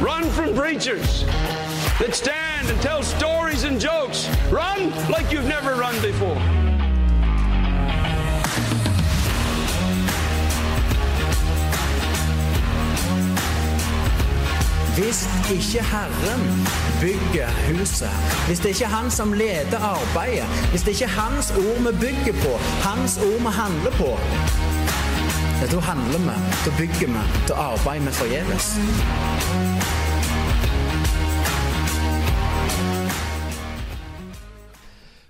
Run from preachers that stand and tell stories and jokes. Run like you've never run before. Hvis ikke Herren bygger huset, hvis det ikke er Han som leder arbeidet, hvis det ikke er Hans ord vi bygger på, Hans ord vi handler på, ja, da handler vi, da bygger vi, da arbeider vi forgjeves.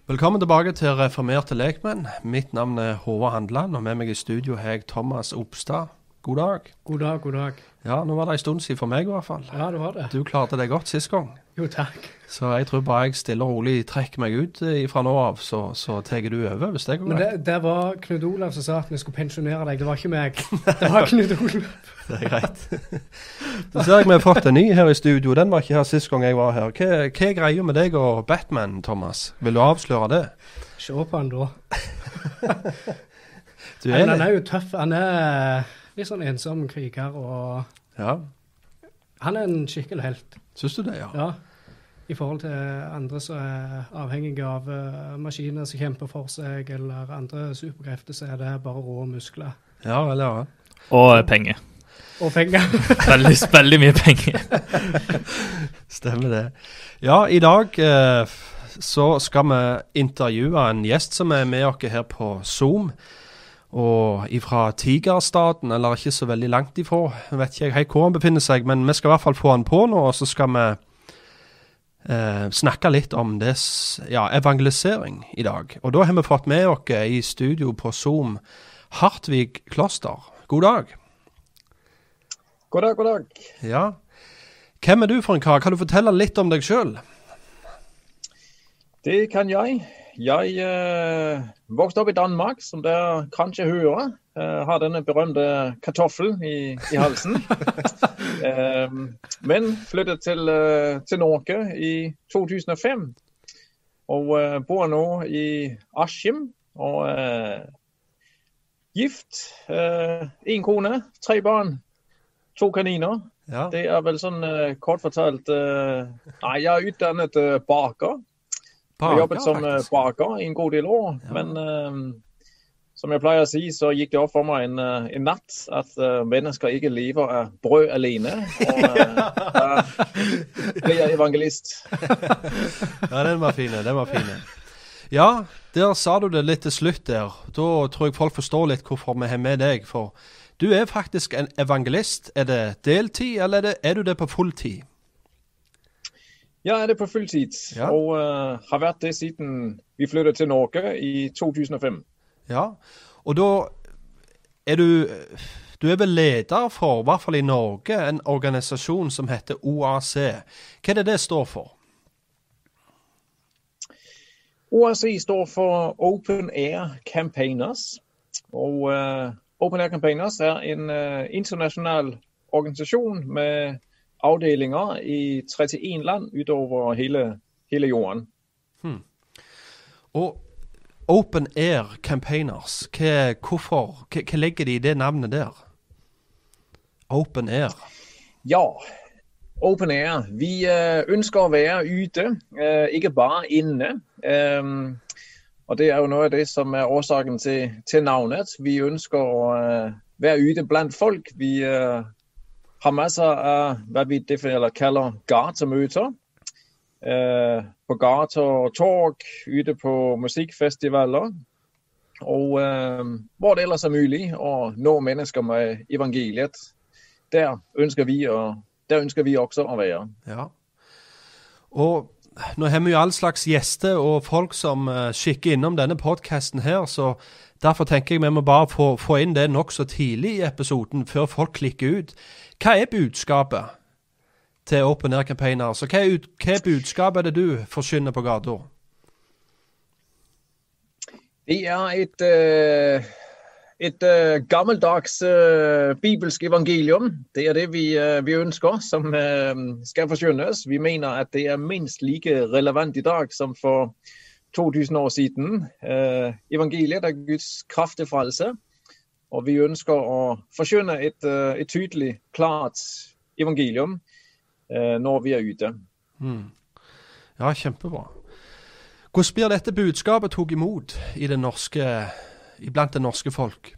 Velkommen tilbake til Reformerte lekmenn. Mitt navn er Håvard Handland, og med meg i studio har jeg Thomas Opstad. God dag. God dag, god dag. Ja, nå var det en stund siden for meg i hvert fall. Ja, det var det. Du klarte deg godt sist gang, Jo, takk. så jeg tror bare jeg stille og rolig trekker meg ut eh, fra nå av, så, så tar du over, hvis det går Men det, det var Knut Olav som sa at vi skulle pensjonere deg. Det var ikke meg. Det var Knut Olav. Det er greit. Så ser jeg vi har fått en ny her i studio. Den var ikke her sist gang jeg var her. Hva, hva er greia med deg og Batman, Thomas? Vil du avsløre det? Se på han da. Han litt- er jo tøff. Han er litt sånn ensom kriger, og Ja, han er en skikkelig helt. syns du det, ja? Ja. I forhold til andre som er avhengige av eh, maskiner som kjemper for seg, eller andre superkrefter, så er det bare rå muskler. Ja vel, ja. Og penger. Og penger. Veldig, veldig mye penger. Stemmer det. Ja, i dag eh, så skal vi intervjue en gjest som er med oss her på Zoom. Og ifra Tigerstaten, eller ikke så veldig langt ifra. Jeg vet ikke helt hvor han befinner seg, men vi skal i hvert fall få han på nå, og så skal vi eh, snakke litt om det, ja, evangelisering i dag. Og da har vi fått med oss i studio på Zoom Hartvig Kloster. God dag. God dag, god dag. Ja. Hvem er du for en kar? Kan du fortelle litt om deg sjøl? Det kan jeg. Jeg øh, vokste opp i Danmark, som dere kanskje hører. Øh, har denne berømte kartoffelen i, i halsen. Ehm, men flyttet til, øh, til Norge i 2005. Og øh, bor nå i Askim. Og øh, gift. Én kone, tre barn, to kaniner. Ja. Det er vel sånn kort fortalt Nei, jeg er utdannet øh, baker. Jeg jobbet som eh, faktisk. baker i en god del år, Ja. men uh, som jeg pleier å si, så gikk det opp for meg en, eh, en natt at uh, mennesker ikke lever av brød alene. Og uh, ble jeg evangelist. Ja, den var fin. Den var fin. Ja, der sa du det litt til slutt der. Da tror jeg folk forstår litt hvorfor vi har med deg. For du er faktisk en evangelist. Er det deltid, eller er, det, er du det på fulltid? Jeg er det på fulltid, Ja. og uh, har vært det siden vi flyttet til Norge i 2005. Ja. Og da er du Du er vel leder for, i hvert fall i Norge, en organisasjon som heter OAC. Hva er det det står for? OAC står for Open Air Campaigners. Og uh, Open Air Campaigners er en uh, internasjonal organisasjon med avdelinger i 31 land utover hele, hele jorden. Og Open Air Campaigners, hva, hvorfor, hva, hva legger de i det navnet der? Open Air. Ja, Open Air. Vi eh, ønsker å være ute, eh, ikke bare inne. Ehm, og det er jo noe av det som er årsaken til, til navnet. Vi ønsker å eh, være ute blant folk. Vi, har masser hva vi definerer, kaller gatemøter. Eh, på gater og torg, ute på musikkfestivaler. Og eh, hvor det ellers er mulig å nå mennesker med evangeliet. Der ønsker vi, å, der ønsker vi også å være. Ja. Og nå har vi jo all slags gjester og folk som uh, skikker innom denne podkasten her, så derfor tenker jeg vi må bare få, få inn det nokså tidlig i episoden, før folk klikker ut. Hva er budskapet til Open Air Campaigner? Så hva er, hva er budskapet det du forsyner på gata? Det er et uh et uh, gammeldags uh, bibelsk evangelium. Det er det vi, vi ønsker som skal forsynes. Vi mener at det er minst like relevant i dag som for 2000 år siden. evangeliet er Guds kraft til frelse. Og vi ønsker å forkynne et, et tydelig, klart evangelium når vi er ute. Mm. Ja, kjempebra. Hvordan blir dette budskapet tatt imot i det norske iblant det norske folk?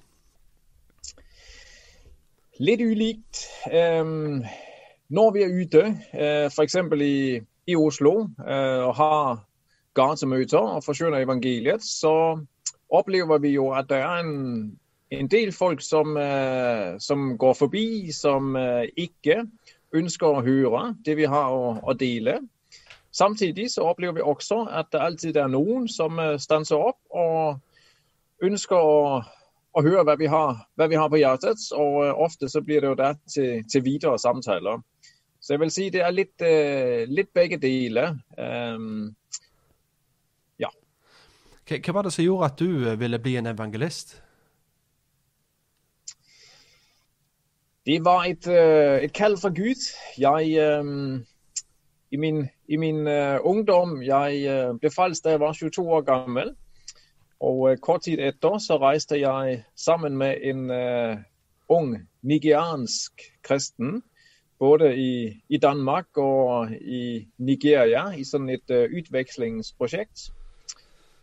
Litt ulikt. Um, når vi er ute, uh, f.eks. I, i Oslo, og har gatemøter og forsyner evangeliet, så opplever vi jo at det er en, en del folk som, uh, som, går forbi, som uh, ikke ønsker å høre det vi har å, å, dele. Samtidig så opplever vi også at det alltid er noen som uh, stanser opp og ønsker å, å høre hva vi, har, hva vi, har, på hjertet. Og ofte så blir det jo det til, til, videre samtaler. Så jeg vil si det er litt, litt begge deler. Um. Hva var det som gjorde at du ville bli en evangelist? Det var et, uh, et kall fra Gud. Jeg um, i min, i min ungdom jeg ble frelst da jeg var 22 år gammel. Og kort tid etter så reiste jeg sammen med en uh, ung nigeriansk kristen. Både i, i, Danmark og i Nigeria, i sånn et uh, utvekslingsprosjekt.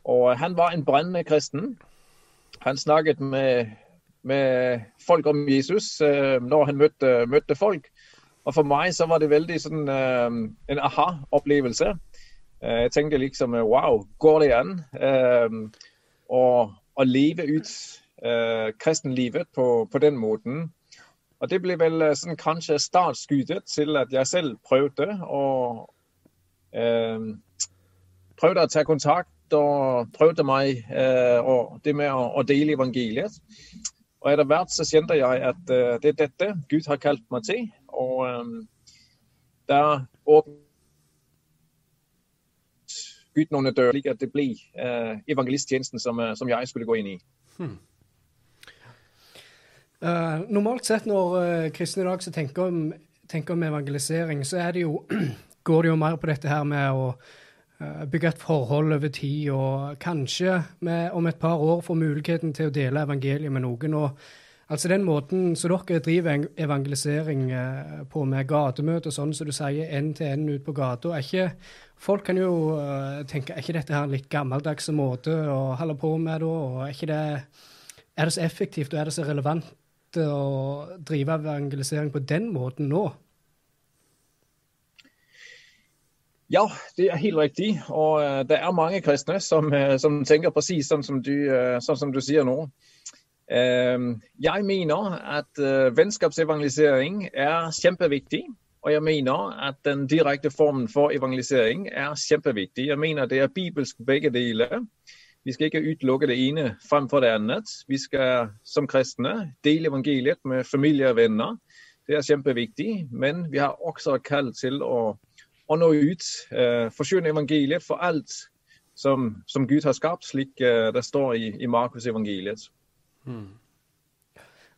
Og han var en brennende kristen. Han snakket med, med folk om Jesus uh, når han møtte, møtte, folk. Og for meg så var det veldig sånn en aha-opplevelse. jeg tenkte liksom wow, går det an? å, å leve ut eh, kristenlivet på, på, den måten. Og Det ble vel sånn, kanskje startskuddet til at jeg selv prøvde å eh, prøvde å ta kontakt og prøvde meg eh, og det med å, dele evangeliet. Og etter hvert så kjente jeg at uh, det er dette Gud har kalt meg til. Og um, der åpnet Gud noen dører, slik at det ble evangelisttjenesten som, som, jeg skulle gå inn i. Hmm. Uh, normalt sett når uh, kristne i dag så tenker om, tenker om evangelisering, så det jo, går det jo mer på dette her med å bygge et forhold over tid, og kanskje med, om et par år få muligheten til å dele evangeliet med noen. og Altså Den måten som dere driver evangelisering på med gatemøter sånn som du sier, én til én ut på gata, Folk kan jo uh, tenke er ikke dette her en litt gammeldags måte å holde på med da? og Er, ikke det, er det så effektivt og er det så relevant å drive evangelisering på den måten nå? Ja, det er helt riktig. Og uh, det er mange kristne som, uh, som tenker presis sånn, sånn som du sier nå. jeg mener at vennskapsevangelisering er kjempeviktig. Og jeg mener at den direkte formen for evangelisering er kjempeviktig. Jeg mener det er bibelsk begge deler. Vi skal ikke utelukke det ene fremfor det annet. Vi skal som kristne dele evangeliet med familie og venner. Det er kjempeviktig. Men vi har også kall til å, å nå ut, Eh, forsyne evangeliet for alt som, som, Gud har skapt, slik eh, det står i, i Markus evangeliet. Hmm.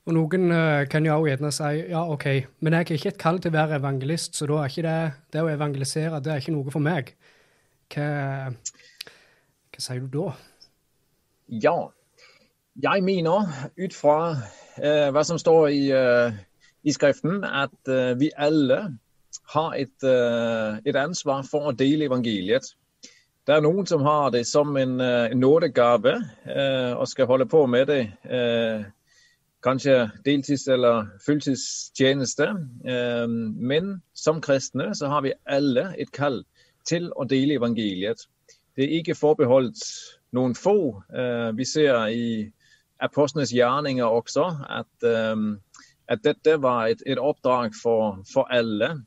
Og noen eh, kan jo også gjerne si ja, OK, men jeg er ikke et kall til å være evangelist, så da er ikke det, det å evangelisere det er ikke noe for meg. Hva, hva sier du da? Ja, jeg mener ut fra uh, hva som står i, uh, i Skriften, at vi alle har et, et, ansvar for å dele evangeliet. Det er noen som har det som en, en nådegave og skal holde på med det kanskje deltids- eller fulltidstjeneste. Men som kristne så har vi alle et kall til å dele evangeliet. Det er ikke forbeholdt noen få. Vi ser i apostlenes gjerninger også at, at dette var et, et oppdrag for, for alle.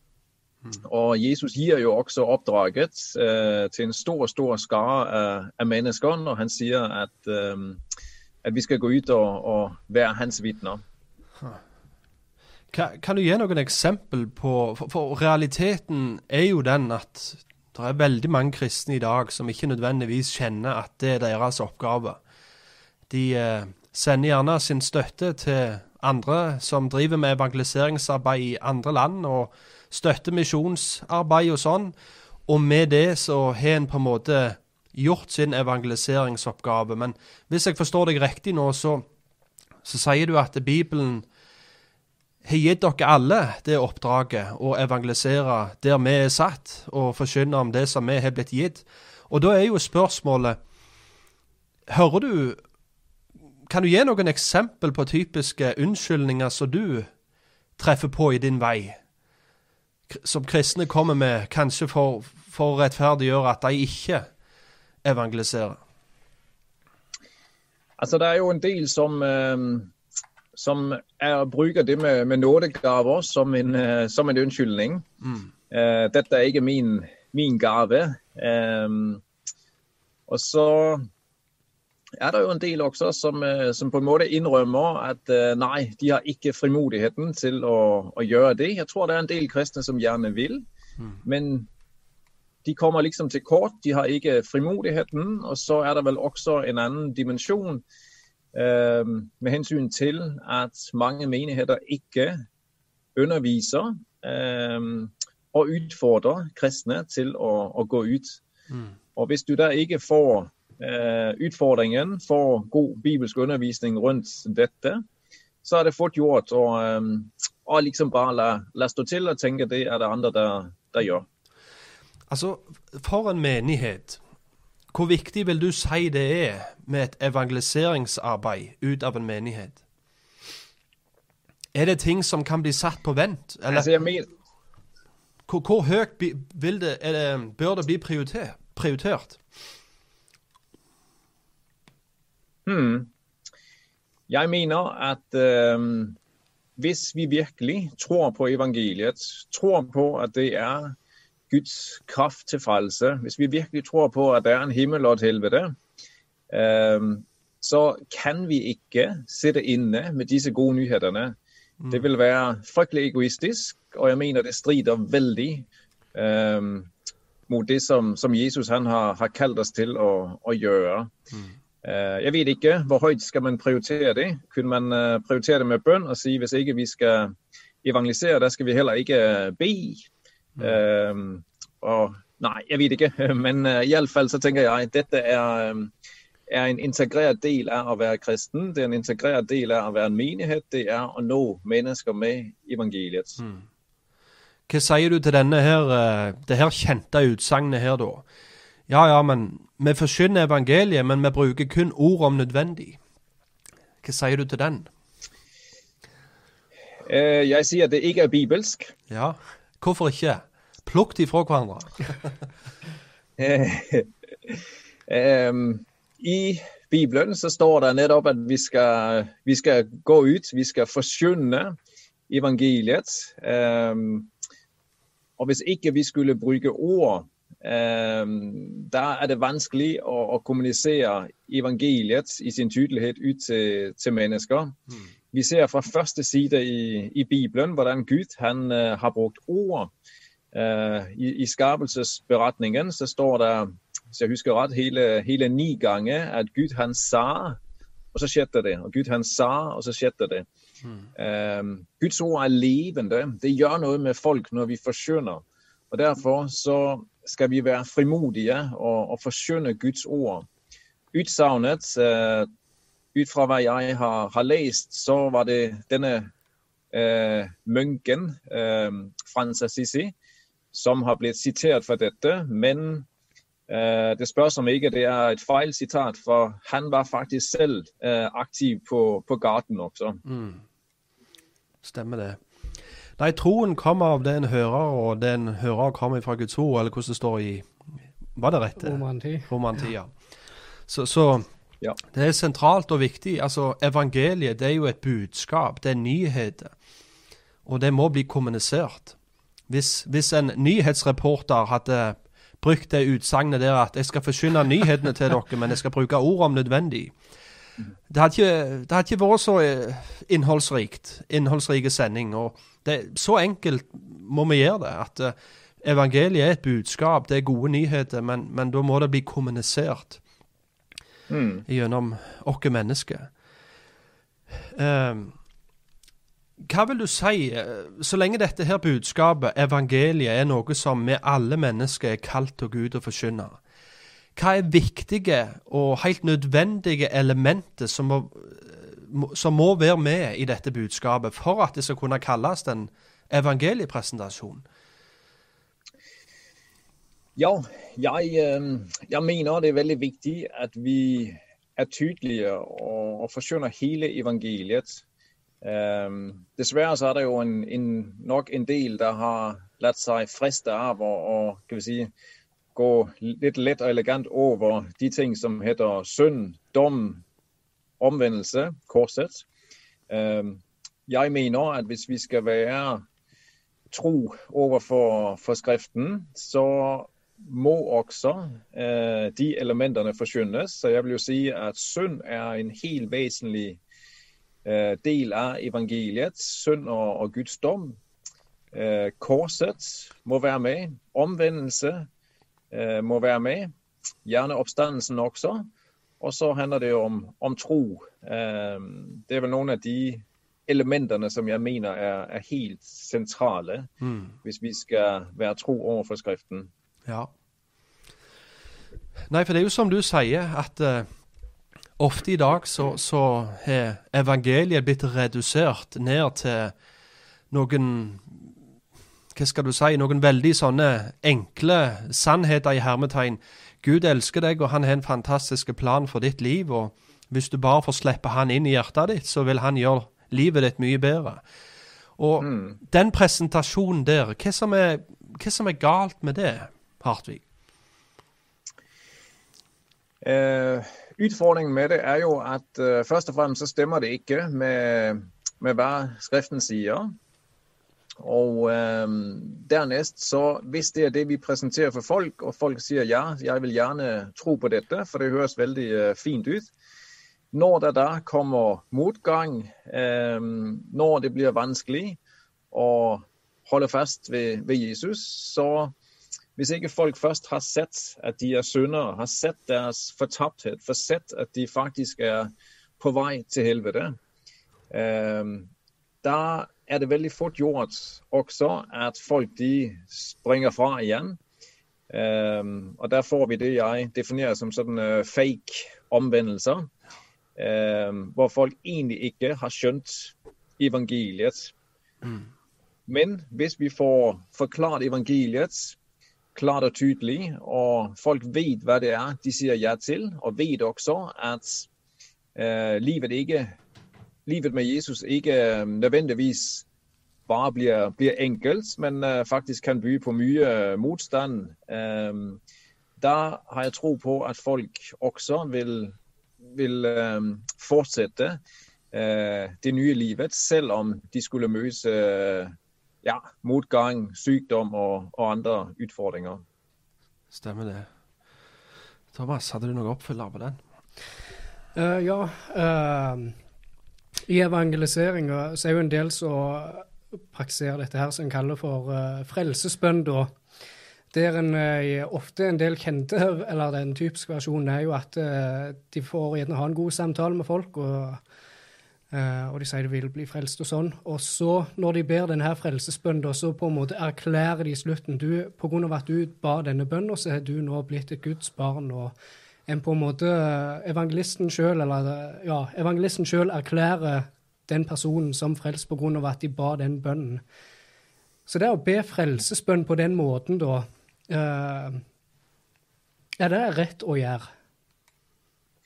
Og Jesus gir jo også oppdraget eh, til en stor stor skare av, av mennesker når han sier at, eh, at vi skal gå ut og, og være hans vitner. Kan, kan du gi noen eksempel på for, for realiteten er jo den at det er veldig mange kristne i dag som ikke nødvendigvis kjenner at det er deres oppgave. De eh, sender gjerne sin støtte til andre som driver med evangeliseringsarbeid i andre land, og støtter misjonsarbeid og sånn. Og med det så har en på en måte gjort sin evangeliseringsoppgave. Men hvis jeg forstår deg riktig nå, så, så sier du at Bibelen har gitt dere alle det oppdraget å evangelisere der vi er satt, og forkynne om det som vi har blitt gitt. Og da er jo spørsmålet Hører du Kan du gi noen eksempel på typiske unnskyldninger som du treffer på i din vei? Som kristne kommer med, kanskje for, for å rettferdiggjøre at de ikke evangeliserer. Altså, det er jo en del som, eh, som er, bruker det med, med nådegaver som en, eh, som en unnskyldning. Eh, dette er ikke min, min gave. Eh, og så er det jo en del også som, eh, som på en måte innrømmer at eh, nei, de har ikke frimodigheten til å, å gjøre det. Jeg tror det er en del kristne som gjerne vil, men de kommer liksom til kort. De har ikke frimodigheten. Og så er det vel også en annen dimensjon eh, med hensyn til at mange menigheter ikke underviser eh, og utfordrer kristne til å, å gå ut. Og hvis du da ikke får utfordringen, for god bibelsk undervisning rundt dette, så er det fort gjort å, eh, å liksom bare la, la stå til og tenke det er det andre der, der gjør. Altså, for en menighet, hvor viktig vil du si det er med et evangeliseringsarbeid ut av en menighet? Er det ting som kan bli satt på vent? Eller Altså, jeg mener, hvor, hvor høyt det, det, bør det bli prioriter, prioritert? Hmm. Jeg mener at eh, hvis vi virkelig tror på evangeliet, tror på at det er Guds kraft til frelse, hvis vi virkelig tror på at det er en himmel og et helvete, eh, så kan vi ikke sitte inne med disse gode nyhetene. Det vil være fryktelig egoistisk, og jeg mener det strider veldig eh, mot det som, som Jesus han har, har kalt oss til å, å gjøre. Eh, Jeg vet ikke hvor høyt skal man prioritere det. Kunne man eh, prioritere det med bønn og si hvis ikke vi skal evangelisere, da skal vi heller ikke eh, be? Eh, og Nei, jeg vet ikke. Men uh, iallfall så tenker jeg at dette er, eh, er en integrert del av å være kristen. Det er en integrert del av å være en menighet. Det er å nå mennesker med evangeliet. Hva sier du til denne her, eh, det her kjente utsagnet her, da? Ja, ja, men vi forsyner evangeliet, men vi bruker kun ord om nødvendig. Hva sier du til den? Eh, Jeg sier at det ikke er bibelsk. Ja, hvorfor ikke? Plukk de fra hverandre. Eh, eh, I Bibelen så står det nettopp at vi skal, vi skal gå ut, vi skal forsyne evangeliet. Em, og hvis ikke vi skulle bruke ord, da er det vanskelig å, å kommunisere evangeliet i sin tydelighet ut til, til mennesker. Vi ser fra første side i, i Bibelen hvordan Gud han, eh, har brukt ord. Eh, I, I skapelsesberetningen så står det, hvis jeg husker rett, hele, hele ni ganger at Gud han sa, og så skjedde det. Og Gud han sa, og så skjedde det. Eh, Guds ord er levende. Det gjør noe med folk når vi forskjønner. Og Derfor så skal vi være frimodige og, og forskjønne Guds ord. Utsagnet, uh, ut fra hva jeg har, har lest, så var det denne uh, munken, uh, Frans Assisi, som har blitt sitert for dette. Men Eh, det spørs om ikke det er et feil sitat, for han var faktisk selv eh, aktiv på, på gaten også. Stemmer det. Nei, troen kommer av det en hører, og det en hører kommer fra Guds ord, eller hvordan det står i Var det rett? Romantia. Ja. Romantia. Så, så Ja. det er sentralt og viktig. Altså, evangeliet det er jo et budskap, det er nyheter. Og det må bli kommunisert. Hvis, hvis en nyhetsreporter hadde brukt det utsagnet der at jeg skal forsyne nyhetene til dere, men jeg skal bruke ord om nødvendig. Det hadde ikke, det hadde ikke vært så eh, innholdsrikt, innholdsrike sending. og det, Så enkelt må vi gjøre det. at eh, Evangeliet er et budskap, det er gode nyheter, men, men da må det bli kommunisert Mm. gjennom oss mennesker. Eh, hva vil du si, eh, så lenge dette her budskapet, evangeliet, er noe som vi alle mennesker er kalt til Gud å forkynne? Hva er viktige og helt nødvendige elementer som må- som må være med i dette budskapet for at det skal kunne kalles en evangeliepresentasjon? Ja, jeg, øh, jeg mener det er veldig viktig at vi er tydelige og, og forkynner hele evangeliet. Um, dessverre så er det jo en, en, nok en del der har latt seg friste av å, si, gå litt lett og elegant over de ting som heter synd, dom, omvendelse, korset. Jeg mener at hvis vi skal være tro overfor for Skriften, så må også eh, de elementene forkynnes. Så jeg vil jo si at synd er en helt vesentlig eh, del av evangeliet. Synd og, og Guds dom. Eh, korset må være med. Omvendelse må være med. Gjerne oppstandelsen også. Og så handler det om, om tro. Det er vel noen av de elementene som jeg mener er, er helt sentrale hvis vi skal være tro overfor Skriften. Ja. Nei, for det er jo som du sier, at eh, ofte i dag så, så har evangeliet blitt redusert ned til noen Hva skal du si? Noen veldig sånne enkle sannheter i hermetegn. Gud elsker deg, og han har en fantastisk plan for ditt liv. og Hvis du bare får slippe han inn i hjertet ditt, så vil han gjøre livet ditt mye bedre. Og den presentasjonen der, hva som, er, hva som er galt med det, Hartvig? Uh, utfordringen med det er jo at uh, først og fremst så stemmer det ikke med, med hva Skriften sier. Og eh, dernest, så hvis det er det vi presenterer for folk, og folk sier ja, jeg vil gjerne tro på dette, for det høres veldig eh, fint ut. Når det da kommer motgang, eh, når det blir vanskelig å holde fast ved, ved Jesus, så hvis ikke folk først har sett at de er syndere, har sett deres fortapthet, for sett at de faktisk er på vei til helvete, eh, da er det veldig fort gjort også at folk de springer fra igjen. Um, og der får vi det jeg definerer som sånne fake omvendelser, Um, hvor folk egentlig ikke har skjønt evangeliet. Men hvis vi får forklart evangeliet klart og tydelig, og folk vet hva det er de sier ja til, og vet også at uh, livet, ikke, livet med Jesus ikke eh, nødvendigvis bare blir, blir enkelt, men eh, faktisk kan by på mye motstand. Eh, da har jeg tro på at folk også vil, vil fortsette eh, det nye livet, selv om de skulle møte ja, motgang, sykdom og, og andre utfordringer. Stemmer det. Thomas, hadde du noe oppfølger på den? Uh, ja. eh, I evangeliseringa er jo en del som praktiserer dette her som en kaller for uh, frelsesbønn. da. Der en eh, ofte en del kjente, eller den typiske versjonen, er jo at eh, de får gjerne ha en god samtale med folk, og, og de sier de vil bli frelst og sånn. Og så, når de ber denne frelsesbønnen, så på en måte erklærer de i slutten du, På grunn av at du ba denne bønnen, så er du nå blitt et Guds barn. og en på en måte eh, evangelisten sjøl, eh, ja, sjøl erklærer den personen som frelst av at de ba den bønnen. Så det å be frelsesbønn på den måten, da, uh, Er det rett å gjøre?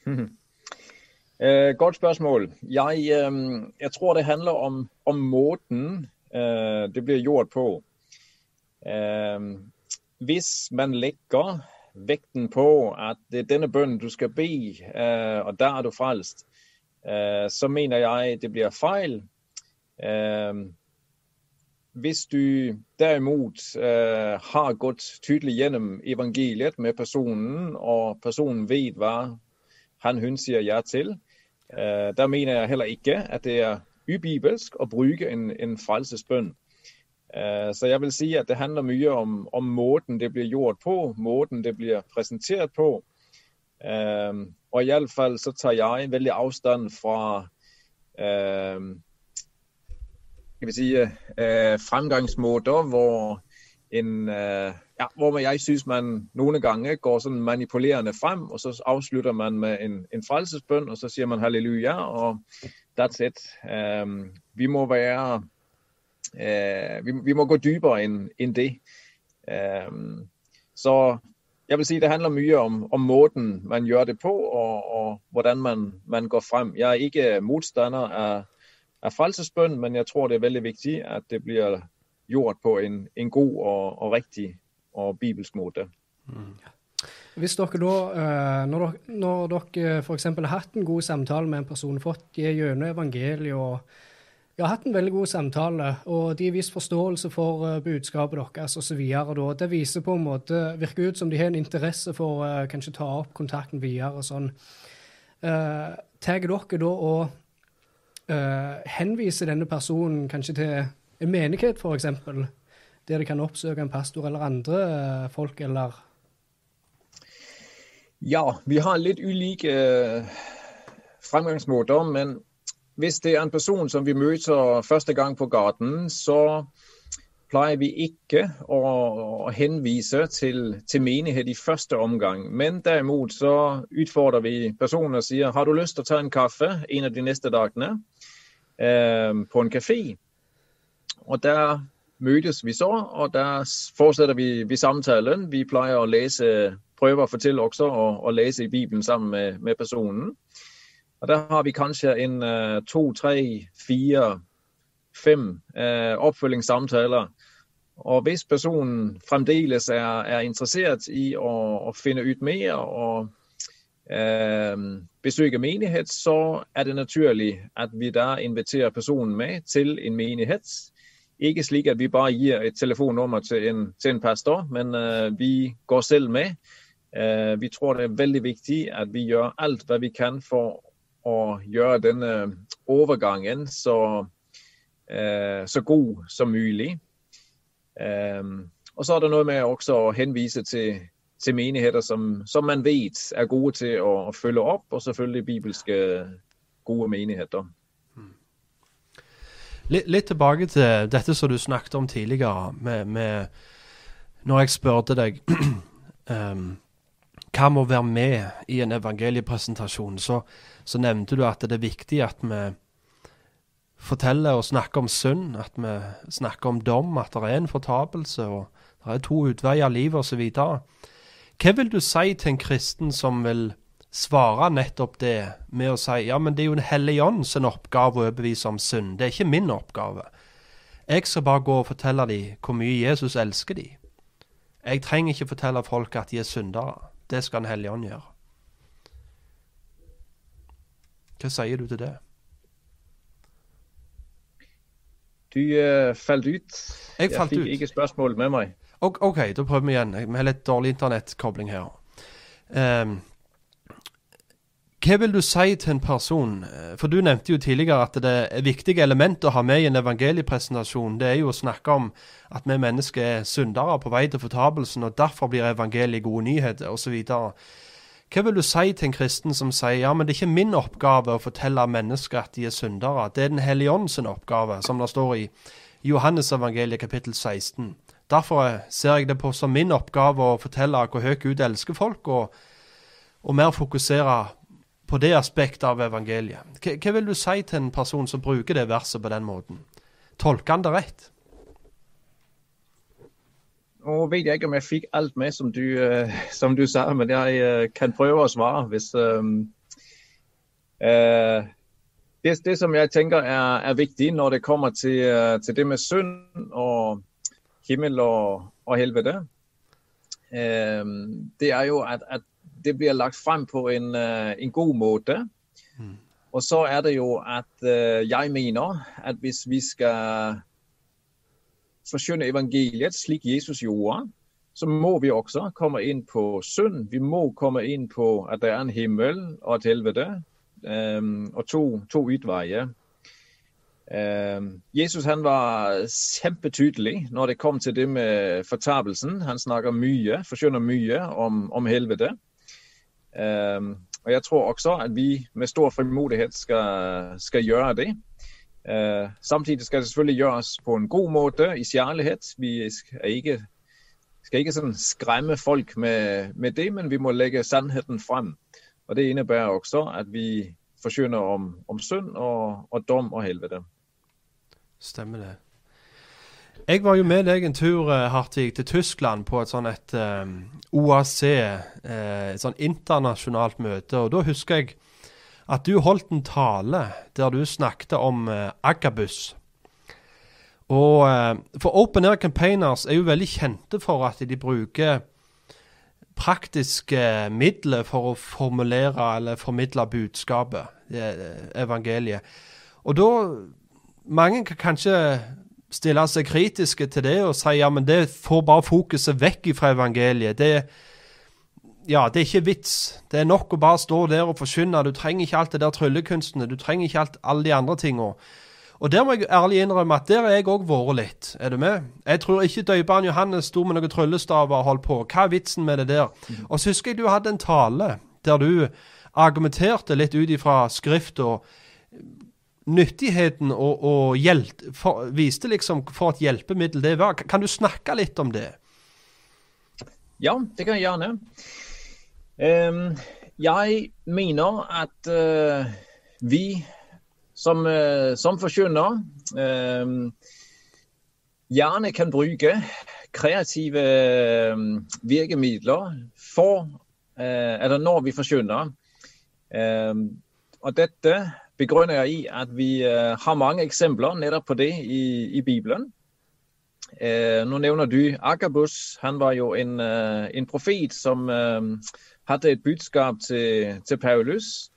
Uh, godt spørsmål. Jeg, uh, jeg, tror det handler om, om måten eh, det blir gjort på. Eh, hvis man legger vekten på at det er denne bønnen du skal be, eh, og der er du frelst, eh, så mener jeg det blir feil. hvis du derimot har gått tydelig gjennom evangeliet med personen, og personen vet hva han hun sier ja til, der mener jeg heller ikke at det er ubibelsk å bruke en, en frelsesbønn. Uh, så jeg vil si at det handler mye om, om, måten det blir gjort på, måten det blir presentert på. Uh, og iallfall så tar jeg veldig avstand fra skal vi si, fremgangsmåter hvor en ja, hvor jeg synes man noen ganger går sånn manipulerende frem, og så avslutter man med en, en frelsesbønn, og så sier man halleluja, og that's it. Um, vi må være vi, vi, må gå dypere enn en det. Um, så jeg vil si det handler mye om, om måten man gjør det på, og, og hvordan man, man, går frem. Jeg er ikke motstander av, av frelsesbønn, men jeg tror det er veldig viktig at det blir gjort på en, en god og, og riktig og bibelsk måte. Mm. Hvis dere da, eh, når dere, når dere f.eks. har hatt en god samtale med en person, fått gjennom evangeliet og ja, hatt en veldig god samtale, og de har vist forståelse for uh, budskapet deres osv. Det viser på en måte, virker ut som de har en interesse for uh, kanskje ta opp kontakten videre. sånn. Uh, Tar dere da og uh, henviser denne personen kanskje til en menighet, f.eks.? der de kan oppsøke en pastor eller andre uh, folk, eller? Ja, vi har litt ulike eh, fremgangsmåter. Men hvis det er en person som vi møter første gang på gaten, så pleier vi ikke å, henvise til, til, menighet i første omgang. Men derimot så utfordrer vi personen og sier har du lyst til å ta en kaffe en av de neste dagene eh, på en kafé. Og der møtes vi så, og der fortsetter vi, vi samtalen. Vi pleier å lese, prøver å fortelle også å, lese i Bibelen sammen med, med, personen. Og Der har vi kanskje en uh, to, tre, fire, fem uh, oppfølgingssamtaler. Og hvis personen fremdeles er, er interessert i å, å, finne ut mer og uh, besøke menighet, så er det naturlig at vi da inviterer personen med til en menighet ikke slik at vi bare gir et telefonnummer til en, til en pastor, men vi går selv med. Vi tror det er veldig viktig at vi gjør alt hva vi kan for å gjøre denne overgangen så, uh, så god som mulig. og så er det noe med også å henvise til, til menigheter som, som, man vet er gode til å, å følge opp, og selvfølgelig bibelske gode menigheter. Litt, litt, tilbake til dette som du snakket om tidligere, med, med Når jeg spurte deg um, hva må være med i en evangeliepresentasjon, så, så, nevnte du at det er viktig at vi forteller og snakker om synd, at vi snakker om dom, at det er en fortapelse, og det er to utveier av livet osv. Hva vil du si til en kristen som vil svare nettopp det med å si ja, men det er jo Den hellige ånd sin oppgave å overbevise om synd. Det er ikke min oppgave. Jeg skal bare gå og fortelle dem hvor mye Jesus elsker dem. Jeg trenger ikke fortelle folk at de er syndere. Det skal Den hellige ånd gjøre. Hva sier du til det? Du uh, falt ut. Jeg, falt jeg fikk ikke spørsmål med meg. OK, da prøver vi igjen. Vi har litt dårlig internettkobling her. Um, hva vil du si til en person, eh, for du nevnte jo tidligere at det er viktige element å ha med i en evangeliepresentasjon, det er jo å snakke om at vi mennesker er syndere på vei til fortapelsen, og derfor blir evangeliet gode nyheter, osv. Hva vil du si til en kristen som sier ja, men det er ikke min oppgave å fortelle mennesker at de er syndere, det er Den hellige ånd sin oppgave, som det står i Johannes evangeliet kapittel 16. Derfor ser jeg det på som min oppgave å fortelle hvor høyt Gud elsker folk, og, og mer fokusere på det aspektet av evangeliet. Hva, hva, vil du si til en person som bruker det verset på den måten? Tolker han det rett? Nå vet jeg ikke om jeg fikk alt med som du, eh, som du sa, men jeg eh, kan prøve å svare. Hvis, um, uh, det, det som jeg tenker er, er viktig når det kommer til, til det med synd og himmel og, og helvete, uh, det er jo at, at det blir lagt frem på en, en god måte. Og så er det jo at jeg mener at hvis vi skal forkynne evangeliet slik Jesus gjorde, så må vi også komme inn på synd. Vi må komme inn på at det er en himmel og et helvete, um, og to, to utveier. Um, Jesus han var kjempetydelig når det kom til det med fortapelsen. Han snakker mye, forkynner mye om, om helvete. Um, og jeg tror også at vi med stor frimodighet skal, skal gjøre det. Uh, samtidig skal det selvfølgelig gjøres på en god måte, i kjærlighet. Vi skal ikke, skal ikke sånn skremme folk med, med, det, men vi må legge sannheten frem. Og Det innebærer også at vi forkynner om, om synd og, og dom og helvete. Stemmer det. Jeg var jo med deg en tur eh, Hartig, til Tyskland på et sånn et um, OAC, eh, et sånn internasjonalt møte. og Da husker jeg at du holdt en tale der du snakket om eh, Agabus. Og eh, For Open Air Campaigners er jo veldig kjente for at de bruker praktiske midler for å formulere eller formidle budskapet, evangeliet. Og da Mange kan kanskje stille seg kritiske til det og si ja, men det får bare fokuset vekk fra evangeliet. Det, ja, det er ikke vits. Det er nok å bare stå der og forkynne. Du trenger ikke alt det der tryllekunstene. Du trenger ikke alt, alle de andre tinga. Og der må jeg ærlig innrømme at der har jeg òg vært litt. Er du med? Jeg tror ikke døperen Johannes sto med noen tryllestaver og holdt på. Hva er vitsen med det der? Og så husker jeg du hadde en tale der du argumenterte litt ut ifra skrift og nyttigheten og, og hjelt, for, viste liksom for et hjelpemiddel det var. Kan du snakke litt om det? Ja, det kan jeg gjerne. Jeg mener at uh, vi som, uh, som forkynner gjerne kan bruke kreative virkemidler for, uh, eller når vi forkynner. og dette begrunner jeg i at vi har mange eksempler nettopp på det i, i Bibelen. Uh, nå nevner du Agabus. Han var jo en, uh, en profet som hadde et budskap til, til Paulus.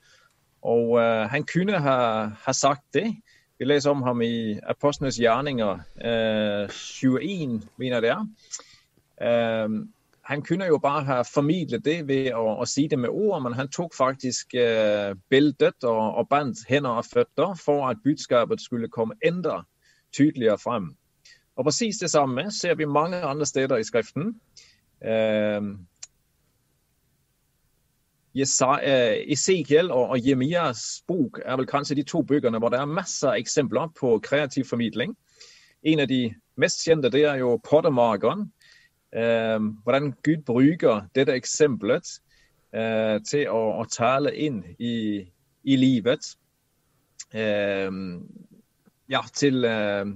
Og han kunne ha, ha, sagt det. Vi leser om ham i Apostlenes gjerninger 21, mener det er han kunne jo bare ha formidlet det ved å, å, si det med ord, men han tok faktisk eh, bildet og, og, bandt hender og føtter for at budskapet skulle komme enda tydeligere frem. Og Presis det samme ser vi mange andre steder i Skriften. Eh, Esekiel og, og Jemias bok er vel kanskje de to bøkene hvor det er masse eksempler på kreativ formidling. En av de mest kjente det er jo Pottermakeren eh, hvordan Gud bruker dette eksempelet eh, til å, å, tale inn i, i livet. Eh, ja, til, eh,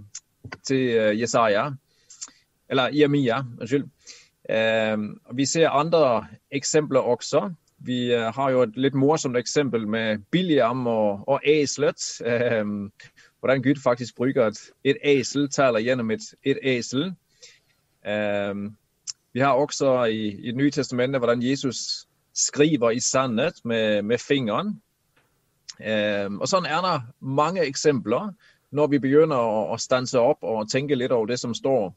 til Jesaja. Eller Jeremia, unnskyld. vi ser andre eksempler også. Vi eh, har jo et litt morsomt eksempel med Biliam og, og eselet. Eh, hvordan Gud faktisk bruker et, et esel, taler gjennom et, et esel. Eh, vi har også i, i Det nye testamentet hvordan Jesus skriver i sannhet med, med fingeren. Eh, og Sånn er det mange eksempler når vi begynner å, stanse opp og tenke litt over det som står.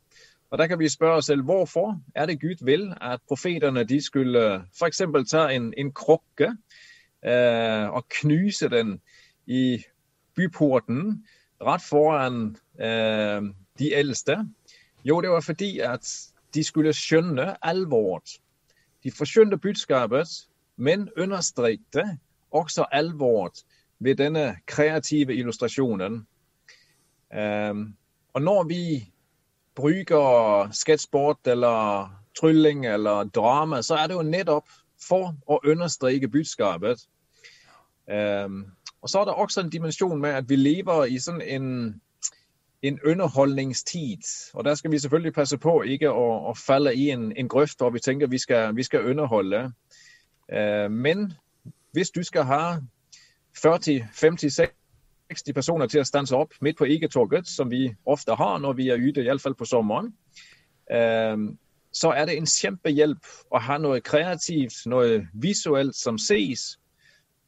Og Der kan vi spørre oss selv hvorfor er det Gud vil at profetene de skulle f.eks. ta en, en krukke eh, og knuse den i byporten rett foran eh, de eldste? Jo, det var fordi at de skulle skjønne alvoret. De forskjønte budskapet, men understrekte også alvoret ved denne kreative illustrasjonen. Og når vi bruker sketchboard eller trylling eller drama, så er det jo nettopp for å understreke budskapet. Og så er det også en dimensjon med at vi lever i sånn en en underholdningstid. Og der skal vi selvfølgelig passe på ikke å, å falle i en, en grøft hvor vi tenker vi skal, vi skal underholde. Eh, men hvis du skal ha 40, 50, 60 personer til å stanse opp midt på Egetorget, som vi ofte har når vi er ute, iallfall på sommeren, eh, så er det en kjempehjelp å ha noe kreativt, noe visuelt som ses.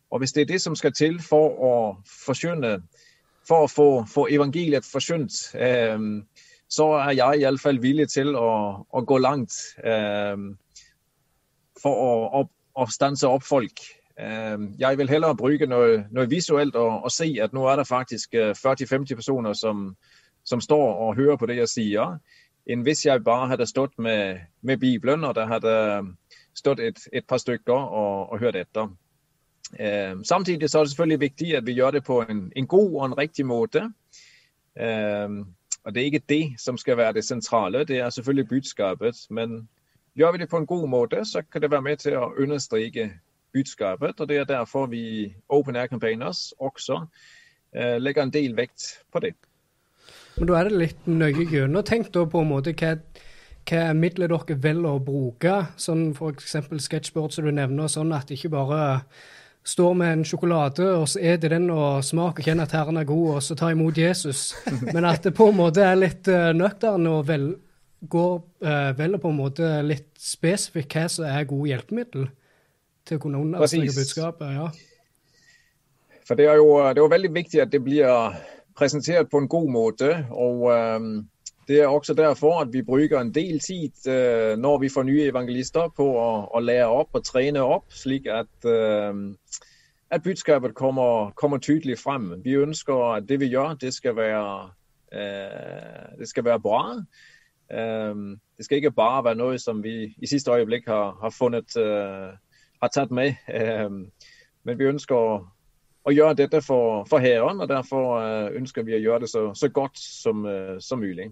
Og hvis det er det som skal til for å forkynne, for å få, få evangeliet forkynt, eh, så er jeg iallfall villig til å, å gå langt eh, for å, å, å stanse opp folk. Jeg vil heller bruke noe, noe visuelt og, og, se at nå er det faktisk 40-50 personer som, som, står og hører på det jeg sier, enn hvis jeg bare hadde stått med, med Bibelen og det hadde stått et, et par stykker og, og hørt etter. Samtidig så er det selvfølgelig viktig at vi gjør det på en, en god og en riktig måte. Og Det er ikke det som skal være det sentrale, det er selvfølgelig budskapet. Men gjør vi det på en god måte, så kan det være med til å understreke budskapet. Og Det er derfor vi Open Air Campaigners også eh, legger en del vekt på det. Men da er det litt nøye gjennomtenkt på en måte hva, hva midler dere velger å bruke, sånn f.eks. sketsjbord som du nevner, sånn at det ikke bare står med en sjokolade, og så er det den og smaker og kjenner at Herren er god, og så tar imot Jesus. Men at det på en måte er litt uh, nøktern og vel, går, uh, velger på en måte litt spesifikt hva som er gode hjelpemiddel til å kunne understreke budskapet. ja. For det er, jo, det er veldig viktig at det blir presentert på en god måte. Og um, det er også derfor at vi bruker en del tid uh, når vi får nye evangelister på å, å lære opp og trene opp, slik at, uh, at budskapet kommer, kommer, tydelig frem. Vi ønsker at det vi gjør, det skal være, det skal være bra. det skal ikke bare være noe som vi i siste øyeblikk har, har funnet har tatt med. men vi ønsker å gjøre dette for, for Hæren, og derfor uh, ønsker vi å gjøre det så, så godt som, uh, som, mulig.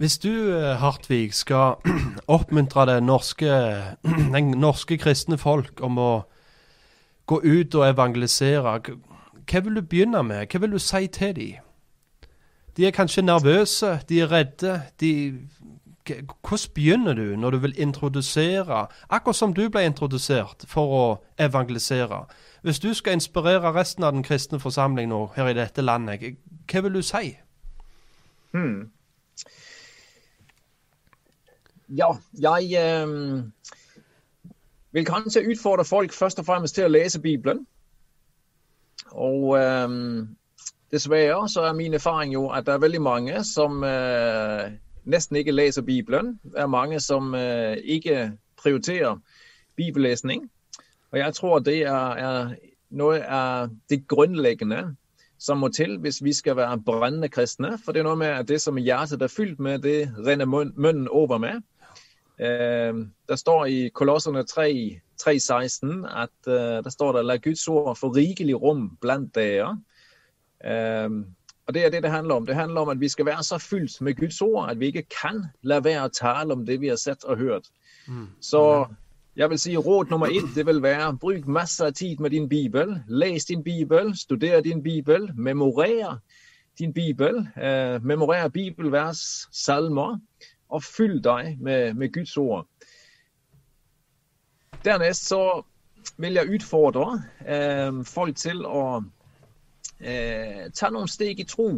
Hvis du, uh, Hartvig, skal oppmuntre det norske, den norske kristne folk om å gå ut og evangelisere, hva vil du begynne med? Hva vil du si til dem? De er kanskje nervøse, de er redde. De hvordan begynner du når du vil introdusere, akkurat som du ble introdusert for å evangelisere? Hvis du skal inspirere resten av den kristne forsamling nå her i dette landet, hva vil du si? Hmm. Ja, jeg um, vil kanskje utfordre folk først og fremst til å lese Bibelen. Og um, dessverre så er min erfaring jo at det er veldig mange som uh, nesten ikke leser Bibelen. Det er mange som uh, ikke prioriterer bibellesning. Og jeg tror det er, er noe av det grunnleggende som må til hvis vi skal være brennende kristne. For det er noe med at det som hjertet er fylt med, det renner munnen over med. Eh, det står i Kolossene 3, 3,16 at eh, det står det, la Guds ord få rikelig rom blant dere. Eh, og Det er det det handler om. Det handler om at vi skal være så fylt med Guds ord at vi ikke kan la være å tale om det vi har sett og hørt. Mm. Så jeg vil si Råd nummer ett det vil være bruk masse av tid med din bibel. Les din bibel, studer din bibel, memorer din bibel. Eh, memorer bibelvers, salmer, og fyll deg med, med Guds ord. Dernest så vil jeg utfordre eh, folk til å eh, ta noen steg i tro.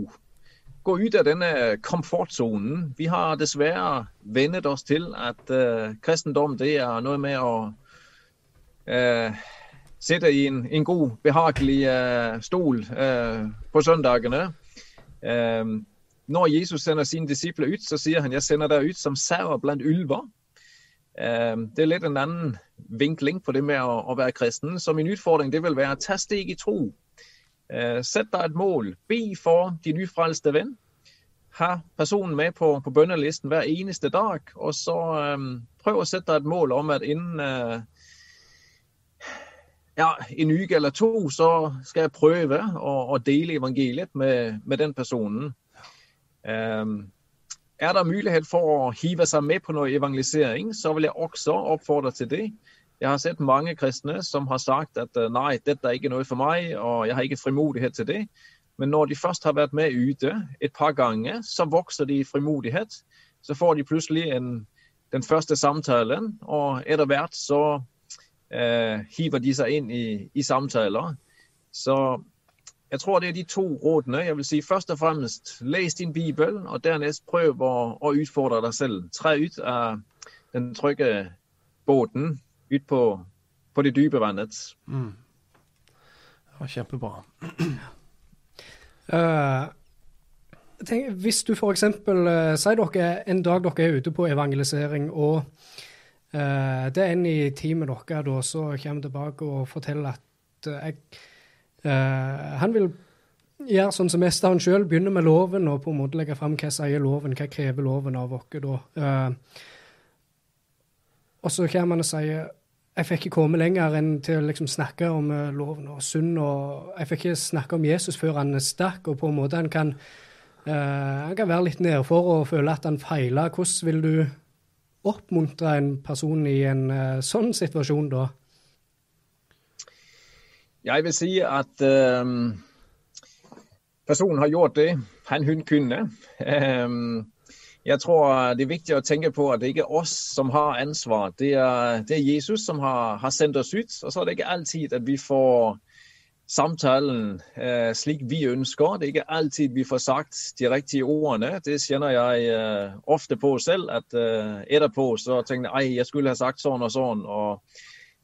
Gå ut av denne komfortsonen. Vi har dessverre vennet oss til at eh, kristendom det er noe med å eh, sitte i en, en god, behagelig eh, stol på søndagene. Når Jesus sender sine disipler ut, så sier han jeg sender deg ut som sauer blant ulver. Det er litt en annen vinkling på det med å, være kristen. Så min utfordring det vil være ta steg i tro. Eh, sett deg et mål. Be for din ufrelste venn. Ha personen med på, på bønnelisten hver eneste dag. Og så um, prøv å sette deg et mål om at innen uh, ja, en uke eller to så skal jeg prøve å, å dele evangeliet med, med den personen. Um, er det mulighet for å hive seg med på noe evangelisering, så vil jeg også oppfordre til det. Jeg har sett mange kristne som har sagt at eh, nei, dette er ikke noe for meg, og jeg har ikke frimodighet til det. Men når de først har vært med ute et par ganger, så vokser de i frimodighet. Så får de plutselig en, den første samtalen, og etter hvert så eh, hiver de seg inn i, i samtaler. Så jeg tror det er de to rådene. Jeg vil si Først og fremst les din bibel, og dernest prøv å, å utfordre deg selv. Tre ut av den trygge båten ut på, på det dype vannet. Ja, kjempebra. Uh, tenk, hvis du f.eks. Uh, sier dere en dag dere er ute på evangelisering, og uh, det er en i teamet dere da, så kommer tilbake og forteller at uh, jeg, eh, han vil gjøre sånn som mest han sjøl, begynne med loven og på en måte legge fram hva sier loven, hva krever loven av oss da. Eh, og så kommer han og sier jeg fikk ikke komme lenger enn til å liksom snakke om eh, loven og synd. og Jeg fikk ikke snakke om Jesus før han stakk, og på en måte han kan, uh, han kan være litt nedfor og føle at han feila. Hvordan vil du oppmuntre en person i en uh, sånn situasjon da? Jeg vil si at um, personen har gjort det han hun kunne. Ehm, jeg tror det er viktig å tenke på at det ikke er oss som har ansvar. Det er, det er Jesus som har, har sendt oss ut. Og så er det ikke alltid at vi får samtalen eh, slik vi ønsker. Det er ikke alltid vi får sagt de riktige ordene. Det kjenner jeg eh, ofte på selv. At eh, etterpå så tenker jeg at jeg skulle ha sagt sånn og sånn. og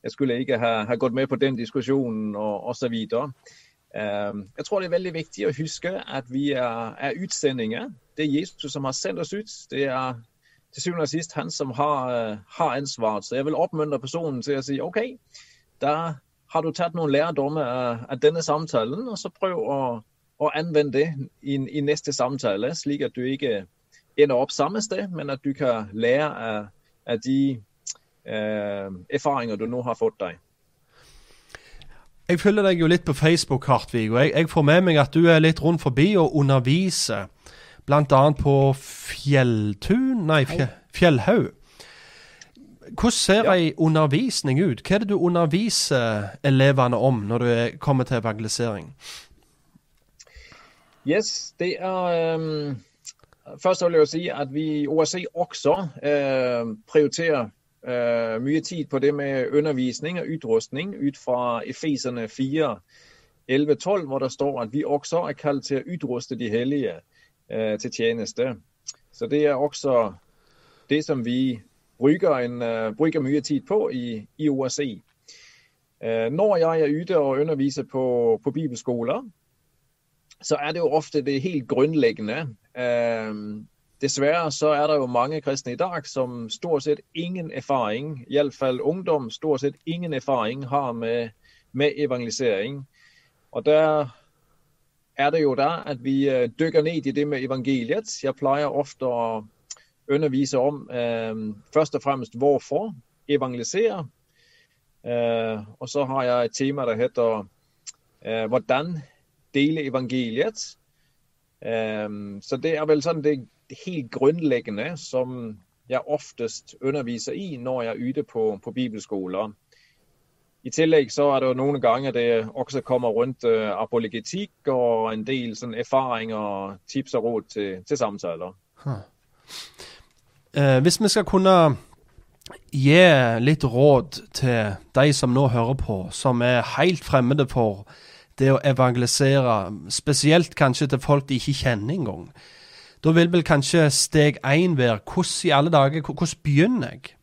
jeg skulle ikke ha, ha gått med på den diskusjonen og osv. Jeg tror det er veldig viktig å huske at vi er, er utsendinger. Det er Jesus som har sendt oss ut. Det er til syvende og sist han som har, uh, har ansvaret. Så jeg vil oppmuntre personen til å si OK, da har du tatt noen lærdommer av, av denne samtalen, og så prøv å, å anvende det i, i, neste samtale, slik at du ikke ender opp samme sted, men at du kan lære av, av de eh, erfaringer du nå har fått deg. Jeg følger deg jo litt på Facebook, Hartvig, og jeg, jeg, får med meg at du er litt rundt forbi og underviser. Annet på Fjelltun Nei, Fjellhaug. Hvordan ser Ja. ei undervisning ut? Hva er det du underviser elevene om når du er- kommer til evangelisering? Yes, det er um, Først vil jeg si at vi i OSC også uh, prioriterer uh, mye tid på det med undervisning og utrustning ut fra Efeserne 4, 11-12, hvor der står at vi også er kalt til å utruste de hellige uh, til tjeneste. Så det er også det som vi bruker, en, uh, bruker mye tid på i, i OSC. Uh, når jeg er ute og underviser på, på bibelskoler, så er det jo ofte det helt grunnleggende. Eh, dessverre så er det jo mange kristne i dag som stort sett ingen erfaring, iallfall ungdom, stort sett ingen erfaring har med, med evangelisering. Og der er det jo da at vi eh, dykker ned i det med evangeliet. Jeg pleier ofte å undervise om eh, først og fremst hvorfor evangelisere. Eh, og så har jeg et tema der heter hvordan dele evangeliet. Så det er vel sånn det helt grunnleggende som jeg oftest underviser i når jeg er ute på, på bibelskoler. I tillegg så er det jo noen ganger det også kommer rundt uh, apologetikk og en del sånn erfaringer, tips og råd til, til samtaler. Eh, hvis vi skal kunne gi litt råd til de som nå hører på, som er helt fremmede for det å evangelisere, spesielt kanskje til folk de ikke kjenner engang. Da vil vel kanskje steg én være hvordan i alle dager, hvordan begynner jeg?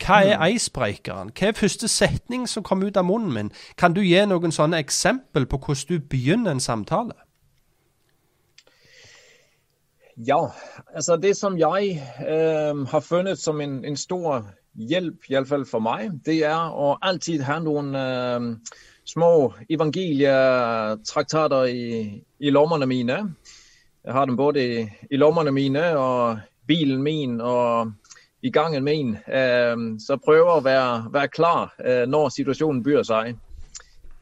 Hva er icebreakeren? Hva er første setning som kommer ut av munnen min? Kan du gi noen sånne eksempel på hvordan du begynner en samtale? Ja, altså det som jeg eh, har funnet som en, en stor hjelp, iallfall for meg, det er å alltid ha noen eh, små evangelietraktater i, i lommene mine. Jeg har dem både i, i lommene mine og bilen min og i gangen min. Så prøve å være, være klar eh, når situasjonen byr seg.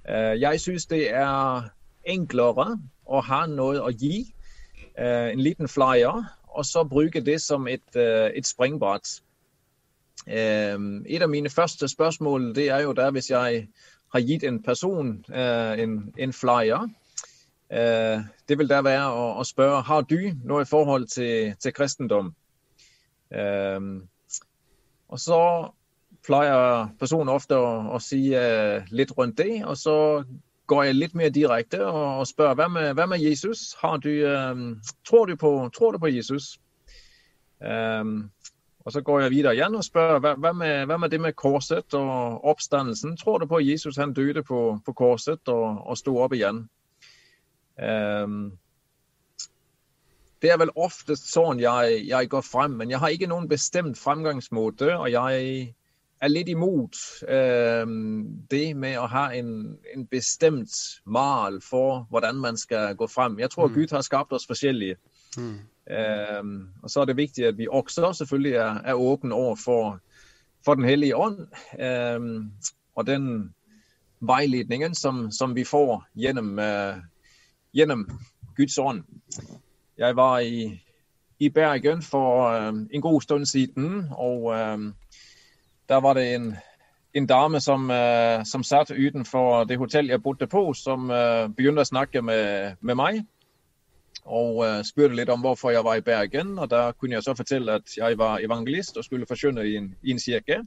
Eh, jeg syns det er enklere å ha noe å gi. en liten flyer, og så bruke det som et, eh, et springbrett. Et av mine første spørsmål det er jo der hvis jeg har gitt en person en, en flyer, det vil da være å, å spørre har du noe i forhold til, til kristendom. Eh, og så pleier personen ofte å, å si litt rundt det, og så går jeg litt mer direkte og, spør hva med, hva med Jesus? Du, eh, tror, du på, tror du på Jesus? Um, og så går jeg videre igjen og spør hva, hva, med, hva det med korset og oppstandelsen? Tror du på Jesus han døde på, på korset og, og sto opp igjen? Um, det er vel oftest sånn jeg, jeg, går frem, men jeg har ikke noen bestemt fremgangsmåte. Og jeg er litt imot eh, det med å ha en, en, bestemt mal for hvordan man skal gå frem. Jeg tror mm. Gud har skapt oss forskjellige. Mm. Eh, og så er det viktig at vi også selvfølgelig er, er åpne over for, for Den hellige ånd. Eh, og den veiledningen som, som vi får gjennom, uh, gjennom, Guds ånd. Jeg var i, i Bergen for um, en god stund siden, og der var det en, en dame som, uh, som satt utenfor det hotellet jeg bodde på, som uh, begynte å snakke med, med meg og uh, spurte litt om hvorfor jeg var i Bergen. og Da kunne jeg så fortelle at jeg var evangelist og skulle forkynne i i en kirke.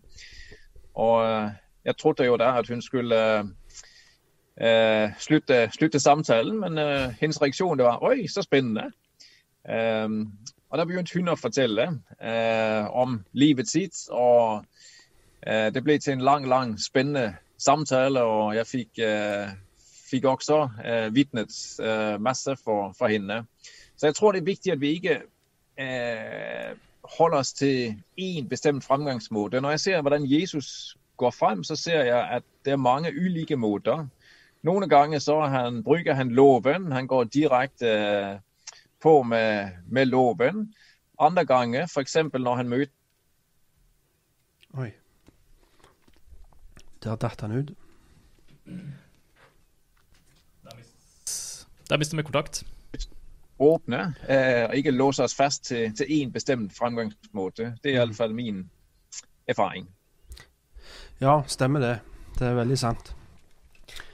Og uh, jeg trodde jo da at hun skulle uh, slutte, slutte, samtalen, men hennes reaksjon var oi, så spennende. Og Da begynte hun å fortelle om livet sitt. og Det ble til en lang, lang, spennende samtale, og jeg fikk fikk også vitnet masse for, for, henne. Så jeg tror det er viktig at vi ikke holder oss til én bestemt fremgangsmåte. Når jeg ser hvordan Jesus går frem, så ser jeg at det er mange ulike måter. Noen ganger så han, bruker han loven. Han går direkte på med, med loven. Andre ganger, f.eks. når han møter Oi. Der datt han ut. Der mister vi kontakt. Åpne, eh, og ikke låse oss fast til, til én bestemt fremgangsmåte. Det er iallfall min erfaring. Ja, stemmer det. Det er veldig sant.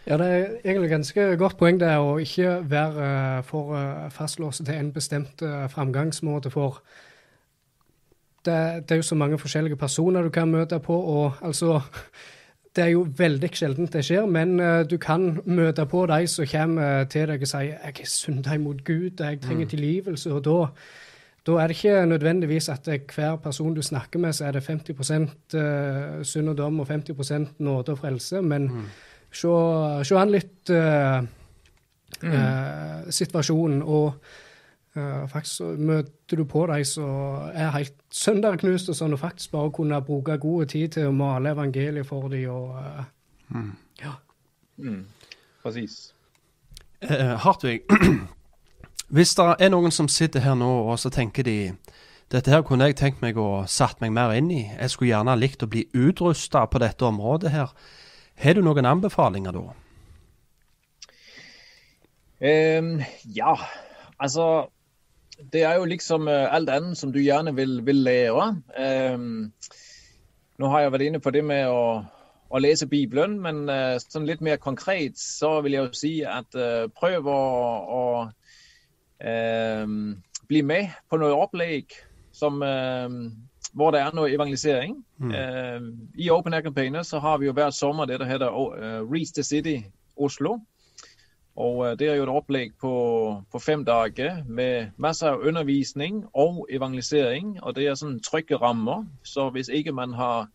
Ja, det er egentlig ganske godt poeng det å ikke være for uh, fastlåst til en bestemt uh, framgangsmåte. For det, det, er jo så mange forskjellige personer du kan møte på, og altså Det er jo veldig sjeldent det skjer, men uh, du kan møte på de som kommer til deg og sier 'Jeg er synda imot Gud, jeg trenger Mm. tilgivelse', og da da er det ikke nødvendigvis at hver person du snakker med, så er det 50% synd og dom og 50% nåde og frelse, men Mm. Se, se an litt uh, Mm. uh, situasjonen, og uh, faktisk møter du på de som er helt sønderknust, og sånn, og faktisk bare kunne bruke god tid til å male evangeliet for dem. Og, uh, ja. Mm. Presis. Eh, Hartvig, hvis det er noen som sitter her nå og så tenker de dette her kunne jeg tenkt meg å satt meg mer inn i. Jeg skulle gjerne likt å bli utrusta på dette området her. Har du noen anbefalinger da? Um, ja, altså Det er jo liksom uh, alt annet som du gjerne vil, vil lære. Um, nå har jeg vært inne på det med å, å lese Bibelen, men uh, sånn litt mer konkret så vil jeg jo si at uh, prøv å, å um, bli med på noe opplegg som, hvor det er noe evangelisering. Mm. I Open Air Campaigner så har vi jo hver sommer det der heter Reach the City Oslo. Og uh, Det er jo et opplegg på, på, fem dager med masse undervisning og evangelisering. og Det er sånn trygge rammer. Så hvis ikke man har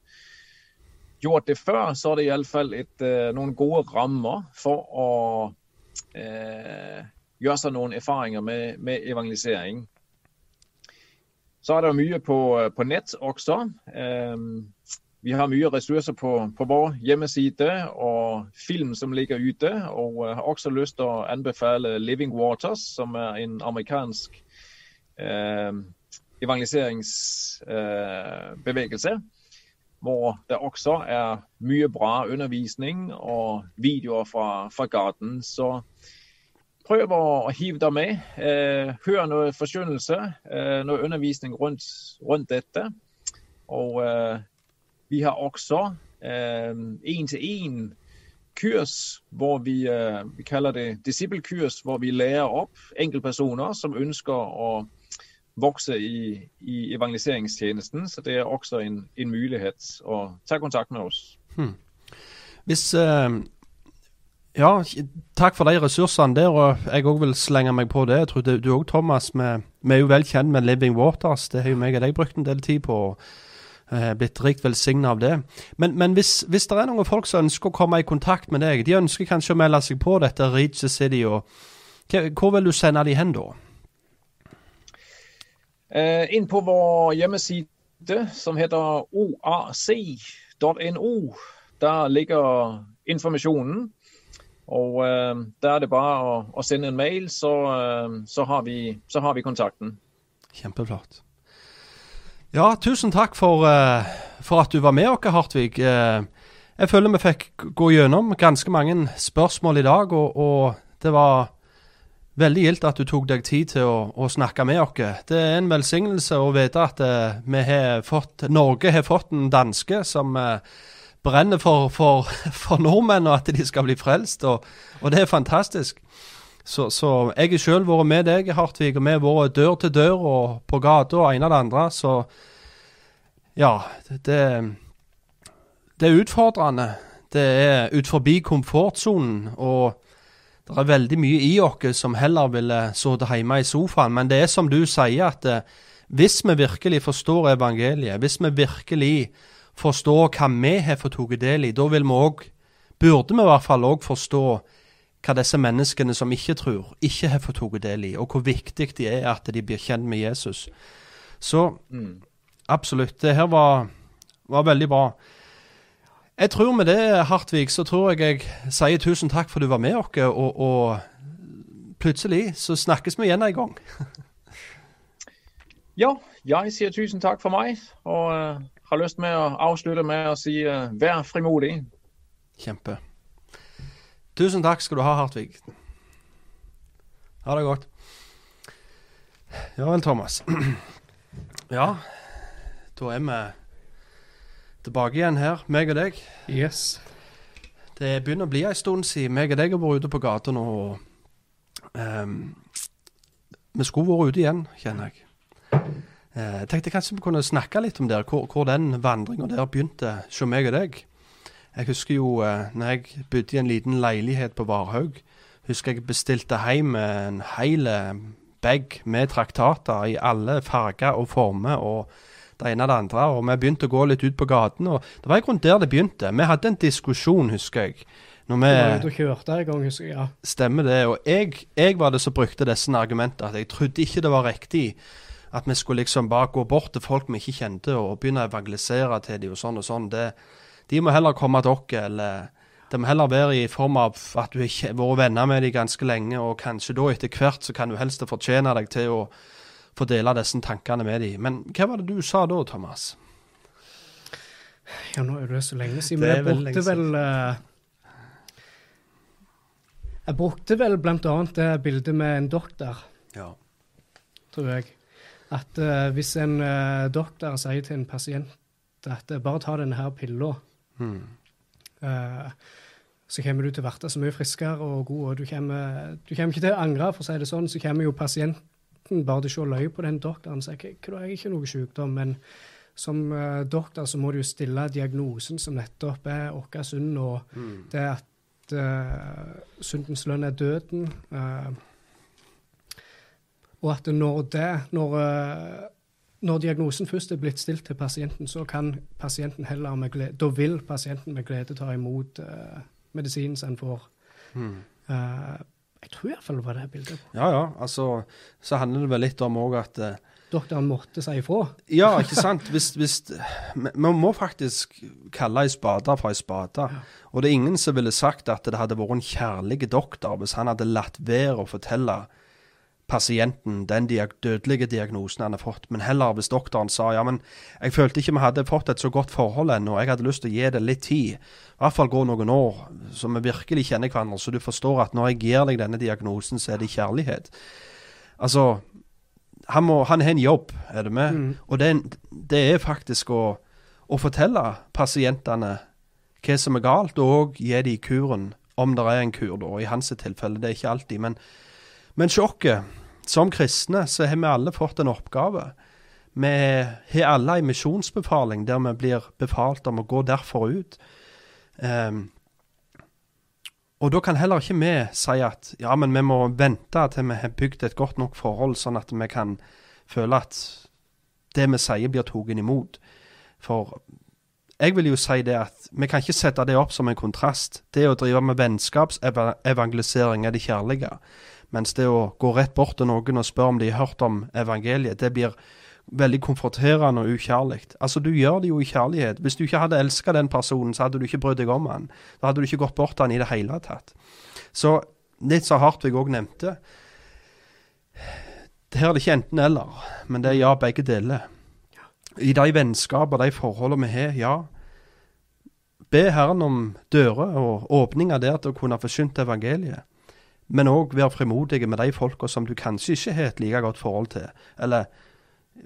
gjort det før, så er det iallfall uh, noen gode rammer for å uh, gjøre seg noen erfaringer med, med, evangelisering. Så er det mye på, på nett også. Um, vi har mye ressurser på, på, vår hjemmeside og film som ligger ute. Og har også lyst til å anbefale Living Waters, som er en amerikansk eh, evangeliseringsbevegelse. Eh, hvor det også er mye bra undervisning og videoer fra, fra gaten. Så prøv å hive deg med. Eh, hør noe forskjønnelse, eh, noe undervisning rundt, rundt dette. Og vi har også én-til-én kurs hvor vi, øh, vi kaller det disippelkurs, hvor vi lærer opp enkeltpersoner som ønsker å vokse i, i evangeliseringstjenesten. Så det er også en, en mulighet å ta kontakt med oss. Hvis eh, Ja, takk for de ressursene der. Og jeg òg vil slenge meg på det. Jeg tror du òg, Thomas. Vi, vi er jo vel kjent med Living Waters. Det har jo meg og deg brukt en del tid på. eh, blitt rikt velsigna av det. Men, men hvis, hvis det er noen folk som ønsker å komme i kontakt med deg, de ønsker kanskje å melde seg på dette Reach the City, og hvor vil du sende de hen da? Eh, inn på vår hjemmeside som heter oac.no. Der ligger informasjonen. Og eh, der er det bare å, å sende en mail, så, eh, så, har vi, så har vi kontakten. Kjempeflott. Ja, tusen takk for, eh, for at du var med oss, Hartvig. Jeg føler vi fikk gå gjennom ganske mange spørsmål i dag, og, og det var veldig gildt at du tok deg tid til å, å snakke med oss. Det er en velsignelse å vite at vi har fått, Norge har fått en danske som eh, brenner for, for, for nordmenn, og at de skal bli frelst, og, og det er fantastisk. Så, så jeg har sjøl vært med deg, Hartvig, og vi har vært dør til dør og på gata og ene og det andre. Så ja, det, det er utfordrende. Det er ut forbi komfortsonen. Og det er veldig mye i oss som heller ville sittet hjemme i sofaen. Men det er som du sier, at eh, hvis vi virkelig forstår evangeliet, hvis vi virkelig forstår hva vi har fått tatt del i, da vil vi òg, burde vi i hvert fall òg forstå hva disse menneskene som ikke tror, ikke har fått tatt del i, og hvor viktig det er at de blir kjent med Jesus. Så absolutt. Det her var, var veldig bra. Jeg tror med det, Hartvig, så tror jeg jeg sier tusen takk for du var med oss, og, og plutselig så snakkes vi igjen en gang. Ja, jeg sier tusen takk for meg, og eh, har lyst med å avslutte med å si uh, vær frimodig. Kjempe. Tusen takk skal du ha, Hartvig. Ha det godt. Ja vel, Thomas. Ja, da er vi tilbake igjen her, meg og deg. Yes. Det begynner å bli en stund siden meg og deg har vært ute på gata nå. og um, Vi skulle vært ute igjen, kjenner jeg. Eh, Jeg tenkte kanskje vi kunne snakke litt om der, hvor, hvor den vandringa der begynte hos meg og deg. Jeg husker jo eh, når jeg bodde i en liten leilighet på Varhaug, husker jeg bestilte hjem en hel eh, bag med traktater i alle farger og former. og det ene og det andre, og vi begynte å gå litt ut på gaten. og Det var i grunnen der det begynte. Vi hadde en diskusjon, husker jeg. Når Du vi ute og kjørte en gang, husker jeg. Ja. Stemmer det. Og jeg, jeg var det som brukte disse argumentene. At jeg trodde ikke det var riktig at vi skulle liksom bare gå bort til folk vi ikke kjente og begynne å evangelisere til dem og sånn og sånn. Det, de må heller komme til oss, eller det må heller være i form av at du har vært venner med dem ganske lenge, og kanskje da etter hvert så kan du helst fortjene deg til å få dele disse tankene med dem. Men hva var det du sa da, Thomas? Ja, nå er det så lenge siden. Men jeg brukte vel eh, Jeg brukte vel blant annet det bildet med en doktor, Ja. tror jeg. At uh, hvis en uh, doktor sier til en pasient at eh, bare ta denne pilla, Hmm. uh, så kommer du til å bli så mye friskere og god, og du kommer, du kommer ikke til å angre, for å si det sånn. Så kommer jo pasienten bare til å se løye på den doktoren og si at jeg har ikke noe sykdom, men som doktor så må du jo stille diagnosen som nettopp er vår synd, og det er at uh, syndens lønn er døden. eh, og at når det, når, eh, når diagnosen først er blitt stilt til pasienten, så kan pasienten heller med glede, da vil pasienten med glede ta imot uh, medisinen som en får. Hmm. Uh, jeg tror iallfall det var det bildet. Ja ja, altså så handler det vel litt om òg at uh, Doktoren måtte si ifra. Ja, ikke sant? Hvis, hvis, man må faktisk kalle ei spade for ei spade. Og det er ingen som ville sagt at det hadde vært en kjærlig doktor hvis han hadde latt være å fortelle pasienten den diag dødelige diagnosen han har fått, men heller hvis doktoren sa ja, men jeg følte ikke vi hadde fått et så godt forhold ennå, jeg hadde lyst til å gi det litt tid, i hvert fall gå noen år, så vi virkelig kjenner hverandre, så du forstår at når jeg gir deg denne diagnosen, så er det kjærlighet. Altså, han, må, han har en jobb, er du med? Mm. Og det, det er faktisk å, å fortelle pasientene hva som er galt, og gi dem kuren, om det er en kur, da. I hans tilfelle, det er ikke alltid. Men, men sjokket, som kristne, så har vi alle fått en oppgave. Vi har alle en misjonsbefaling der vi blir befalt om å gå derfor ut. Um, og da kan heller ikke vi si at ja, men vi må vente til vi har bygd et godt nok forhold, sånn at vi kan føle at det vi sier, blir tatt imot. For jeg vil jo si det at vi kan ikke sette det opp som en kontrast. Det å drive med vennskapsevangelisering er det kjærlige. Mens det å gå rett bort til noen og spørre om de har hørt om evangeliet, det blir veldig konfronterende og ukjærlig. Altså, du gjør det jo i kjærlighet. Hvis du ikke hadde elska den personen, så hadde du ikke brydd deg om han. Da hadde du ikke gått bort til han i det hele tatt. Så litt så Hartvig òg nevnte Her er det ikke enten-eller, men det er ja, begge deler. I de vennskaper, de forholdene vi har, ja. Be Herren om dører og åpninger der til å kunne forsynt evangeliet. Men òg være frimodige med de folka som du kanskje ikke har et like godt forhold til. Eller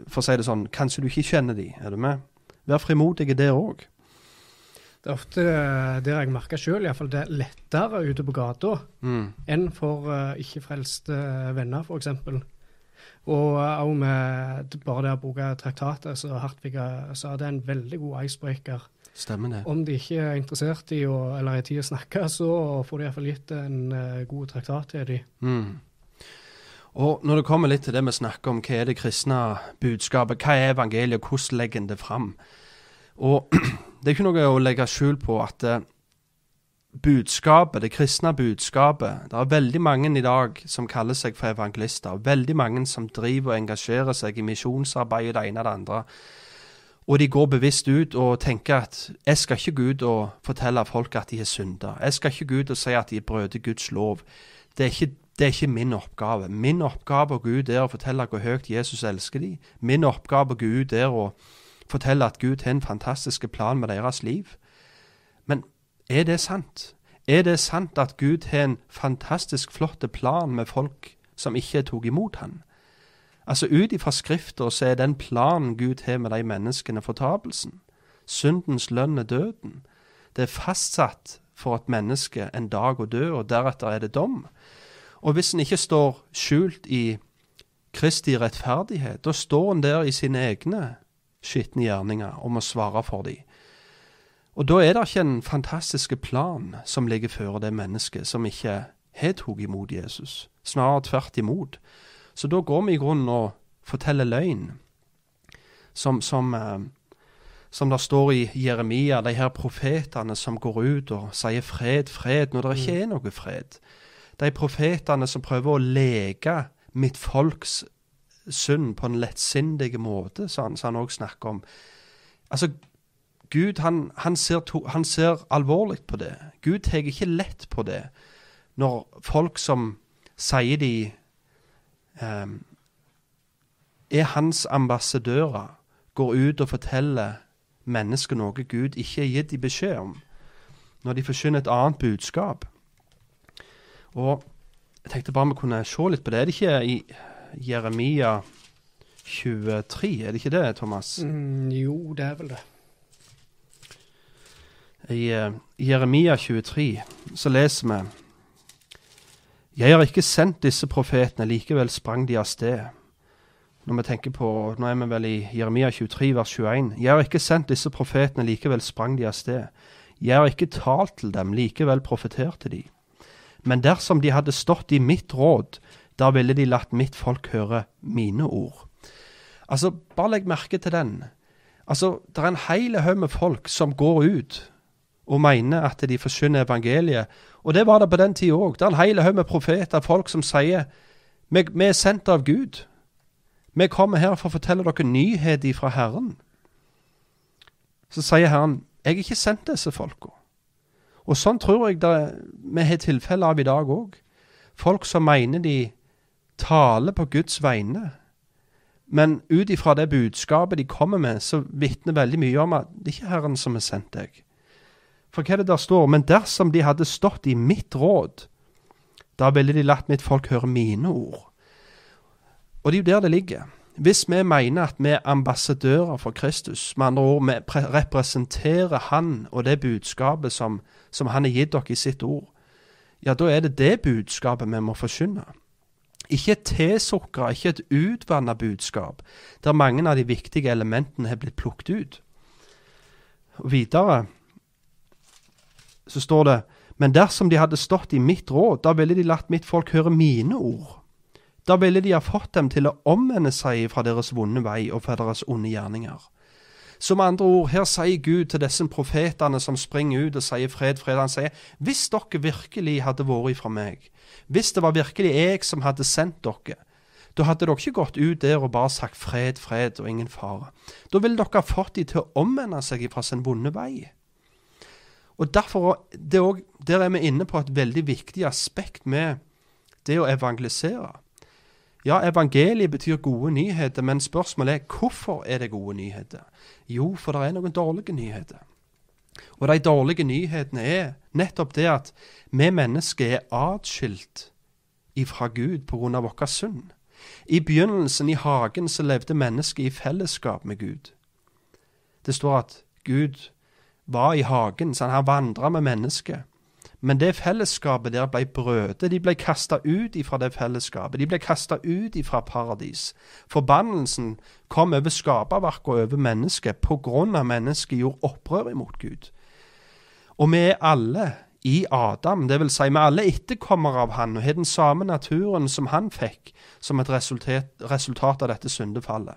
for å si det sånn, kanskje du ikke kjenner de, er du med? Vær frimodige der òg. Det er ofte eh, det jeg merker sjøl, iallfall det er lettere ute på gata Mm. enn for uh, ikke-frelste venner, f.eks. Og òg med bare det å bruke traktatet, så Hartvig sa det er en veldig god icebreaker. Stemmer det. Om de ikke er interessert i å, eller har tid å snakke, så får de iallfall gitt en uh, god traktat til dem. Mm. Og når det kommer litt til det vi snakker om, hva er det kristne budskapet, hva er evangeliet, hvordan legger en det fram? Og det er ikke noe å legge skjul på at eh, budskapet, det kristne budskapet Det er veldig mange i dag som kaller seg for evangelister. Veldig mange som driver og engasjerer seg i misjonsarbeid og det ene og det andre. Og de går bevisst ut og tenker at jeg skal ikke gå ut og fortelle folk at de er synda. Jeg skal ikke gå ut og si at de brøt Guds lov. Det er ikke det er ikke min oppgave. Min oppgave å gå ut er å fortelle hvor høyt Jesus elsker dem. Min oppgave å gå ut er å fortelle at Gud har en fantastisk plan med deres liv. Men er det sant? Er det sant at Gud har en fantastisk flott plan med folk som ikke tok imot han? Altså Ut ifra Skrifta så er den planen Gud har med de menneskene, fortapelsen. Syndens lønn er døden. Det er fastsatt for et menneske en dag å dø, og deretter er det dom. Og hvis en ikke står skjult i Kristi rettferdighet, da står en der i sine egne skitne gjerninger og må svare for dem. Og da er det ikke en fantastisk plan som ligger før det mennesket som ikke har tatt imot Jesus. Snarere tvert imot. Så da går vi i grunnen og forteller løgn, som, som, eh, som det står i Jeremia, de her profetene som går ut og sier fred, fred, når det ikke er noe fred de profetene som prøver å leke mitt folks synd på en lettsindig måte, som han òg snakker om. Altså, Gud han, han, ser, to, han ser, alvorlig på det. Gud tar ikke lett på det når folk som sier de er hans ambassadører, går ut og forteller mennesker noe Gud ikke har gitt dem beskjed om, når de forkynner et annet budskap. Og jeg tenkte bare vi kunne se litt på det. Er det ikke i Jeremia 23, er det ikke det, Thomas? Mm, jo, det er vel det. I uh, Jeremia 23 så leser vi Jeg har ikke sendt disse profetene, likevel sprang de av sted. Når vi tenker på, Nå er vi vel i Jeremia 23, vers 21. Jeg har ikke sendt disse profetene, likevel sprang de av sted. Jeg har ikke talt til dem, likevel profeterte de. Men dersom de hadde stått i mitt råd, da ville de latt mitt folk høre mine ord. Altså, bare legg merke til den. Altså, Det er en hel haug med folk som går ut og mener at de forsyner evangeliet. Og det var det på den tida òg. Det er en hel haug med profeter, folk som sier vi, vi er sendt av Gud. Vi kommer her for å fortelle dere nyhet fra Herren. Så sier Herren, jeg har ikke sendt disse folka. Og sånn tror jeg det, vi har tilfeller av i dag òg. Folk som mener de taler på Guds vegne. Men ut ifra det budskapet de kommer med, så vitner veldig mye om at det er ikke Herren som har sendt deg. For hva er det der står? Men dersom de hadde stått i mitt råd, da ville de latt mitt folk høre mine ord. Og det er jo der det ligger. hvis vi mener at vi er ambassadører for Kristus, med andre ord vi representerer Han og det budskapet som, som Han har gitt dere i sitt ord, ja, da er det det budskapet vi må forkynne. Ikke et tilsukra, ikke et utvanna budskap, der mange av de viktige elementene har blitt plukket ut. Og videre så står det Men dersom de hadde stått i mitt råd, da ville de latt mitt folk høre mine ord. Da ville de ha fått dem til å omvende seg fra deres vonde vei og fra deres onde gjerninger. Med andre ord, her sier Gud til disse profetene som springer ut og sier fred, fred. Han sier, hvis dere virkelig hadde vært ifra meg, hvis det var virkelig jeg som hadde sendt dere, da hadde dere ikke gått ut der og bare sagt fred, fred og ingen fare. Da ville dere fått de til å omvende seg fra sin vonde vei. Og derfor, er også, Der er vi inne på et veldig viktig aspekt med det å evangelisere. Ja, evangeliet betyr gode nyheter, men spørsmålet er hvorfor er det gode nyheter? Jo, for det er noen dårlige nyheter. Og de dårlige nyhetene er nettopp det at vi mennesker er atskilt ifra Gud pga. vår synd. I begynnelsen, i hagen, så levde mennesket i fellesskap med Gud. Det står at Gud var i hagen, så han vandra med mennesket. Men det fellesskapet der ble brødet. De ble kasta ut ifra det fellesskapet. De ble kasta ut ifra paradis. Forbannelsen kom over skaperverket og over mennesket på grunn av mennesket gjorde opprør imot Gud. Og vi er alle i Adam, det vil si vi alle etterkommere av han og har den samme naturen som han fikk som et resultat, resultat av dette syndefallet.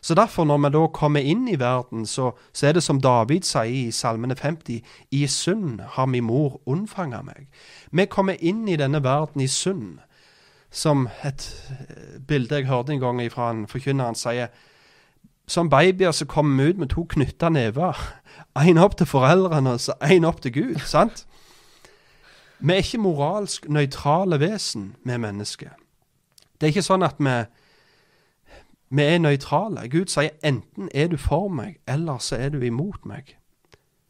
Så derfor, når vi da kommer inn i verden, så, så er det som David sier i Salmene 50, i synd har min mor unnfanga meg. Vi kommer inn i denne verden i synd, som et eh, bilde jeg hørte en gang fra en forkynner, han sier som babyer så kommer vi ut med to knytta never. Én opp til foreldrene og én opp til Gud. sant? Vi er ikke moralsk nøytrale vesen, vi mennesker. Det er ikke sånn at vi vi er nøytrale. Gud sier enten er du for meg, eller så er du imot meg.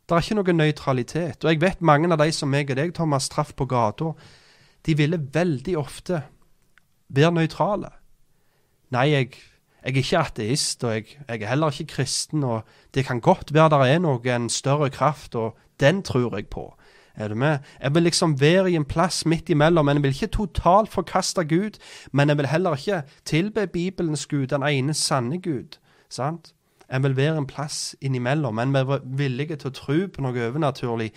Det er ikke noe nøytralitet. Og jeg vet mange av de som meg og deg, Thomas, traff på gata, de ville veldig ofte være nøytrale. Nei, jeg, jeg er ikke ateist, og jeg, jeg, er heller ikke kristen, og det kan godt være det er noe, større kraft, og den tror jeg på. Er du med? Jeg vil liksom være i en plass midt imellom. Men jeg vil ikke totalt forkaste Gud, men jeg vil heller ikke tilbe Bibelens Gud, den ene sanne Gud. Sant? Jeg vil være en plass innimellom. En er villig til å tro på noe overnaturlig,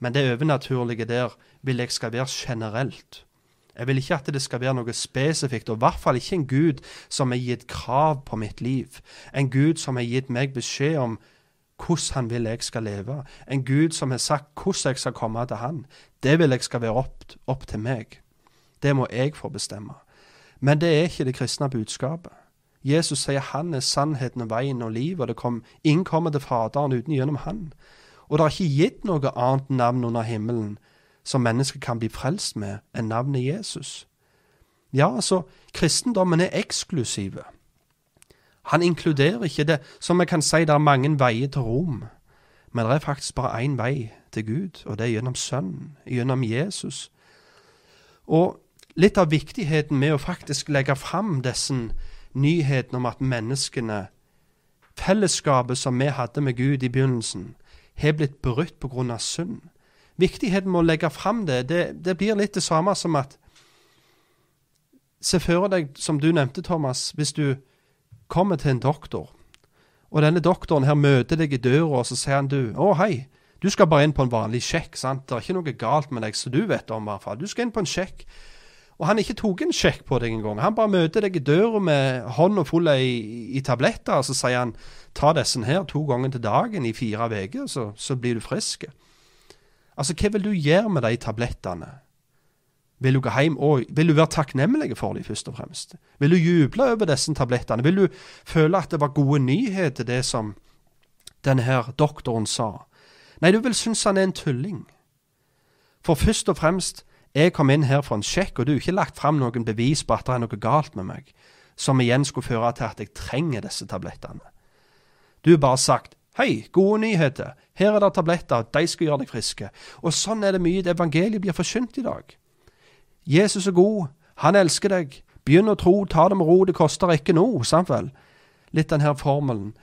men det overnaturlige der vil jeg skal være generelt. Jeg vil ikke at det skal være noe spesifikt, og i hvert fall ikke en Gud som har gitt krav på mitt liv. En Gud som har gitt meg beskjed om hvordan han vil jeg skal leve. En Gud som har sagt hvordan jeg skal komme til han. Det vil jeg skal være opp, opp til meg. Det må jeg få bestemme. Men det er ikke det kristne budskapet. Jesus sier han er sannheten og veien og livet, og det kom, innkommer til Faderen uten gjennom han. Og det er ikke gitt noe annet navn under himmelen som mennesker kan bli frelst med, enn navnet Jesus. Ja, altså, kristendommen er eksklusive. Han inkluderer ikke det. Som vi kan si, det er mange veier til Rom. Men det er faktisk bare én vei til Gud, og det er gjennom Sønnen, gjennom Jesus. Og litt av viktigheten med å faktisk legge fram disse nyhetene om at menneskene, fellesskapet som vi hadde med Gud i begynnelsen, har blitt brutt pga. synd. Viktigheten med å legge fram det, det, det blir litt det samme som at Se for deg, som du nevnte, Thomas, hvis du kommer til en doktor, og denne doktoren her møter deg i døra, og så sier han du, å hei, du skal bare inn på en vanlig sjekk, sant, det er ikke noe galt med deg, så du vet om i hvert fall, du skal inn på en sjekk. Og han ikke tok en sjekk på deg engang, han bare møter deg i døra med hånda full i, i tabletter, og så sier han ta disse her to ganger til dagen i fire uker, så, så blir du frisk. Altså, hva vil du gjøre med de tablettene? Vil du gå hjem og vil du være takknemlig for dem, først og fremst? Vil du juble over disse tablettene? Vil du føle at det var gode nyheter, det som denne her doktoren sa? Nei, du vil synes han er en tulling. For først og fremst, jeg kom inn her for en sjekk, og du har ikke lagt fram noen bevis på at det er noe galt med meg, som igjen skulle føre til at jeg trenger disse tablettene. Du har bare sagt hei, gode nyheter, her er det tabletter, de skal gjøre deg friske. Og sånn er det mye evangeliet blir forkynt i dag. Jesus er god, han elsker deg, Begynn å tro, ta det med ro, det koster ikke noe. Sant vel? Litt den her formelen.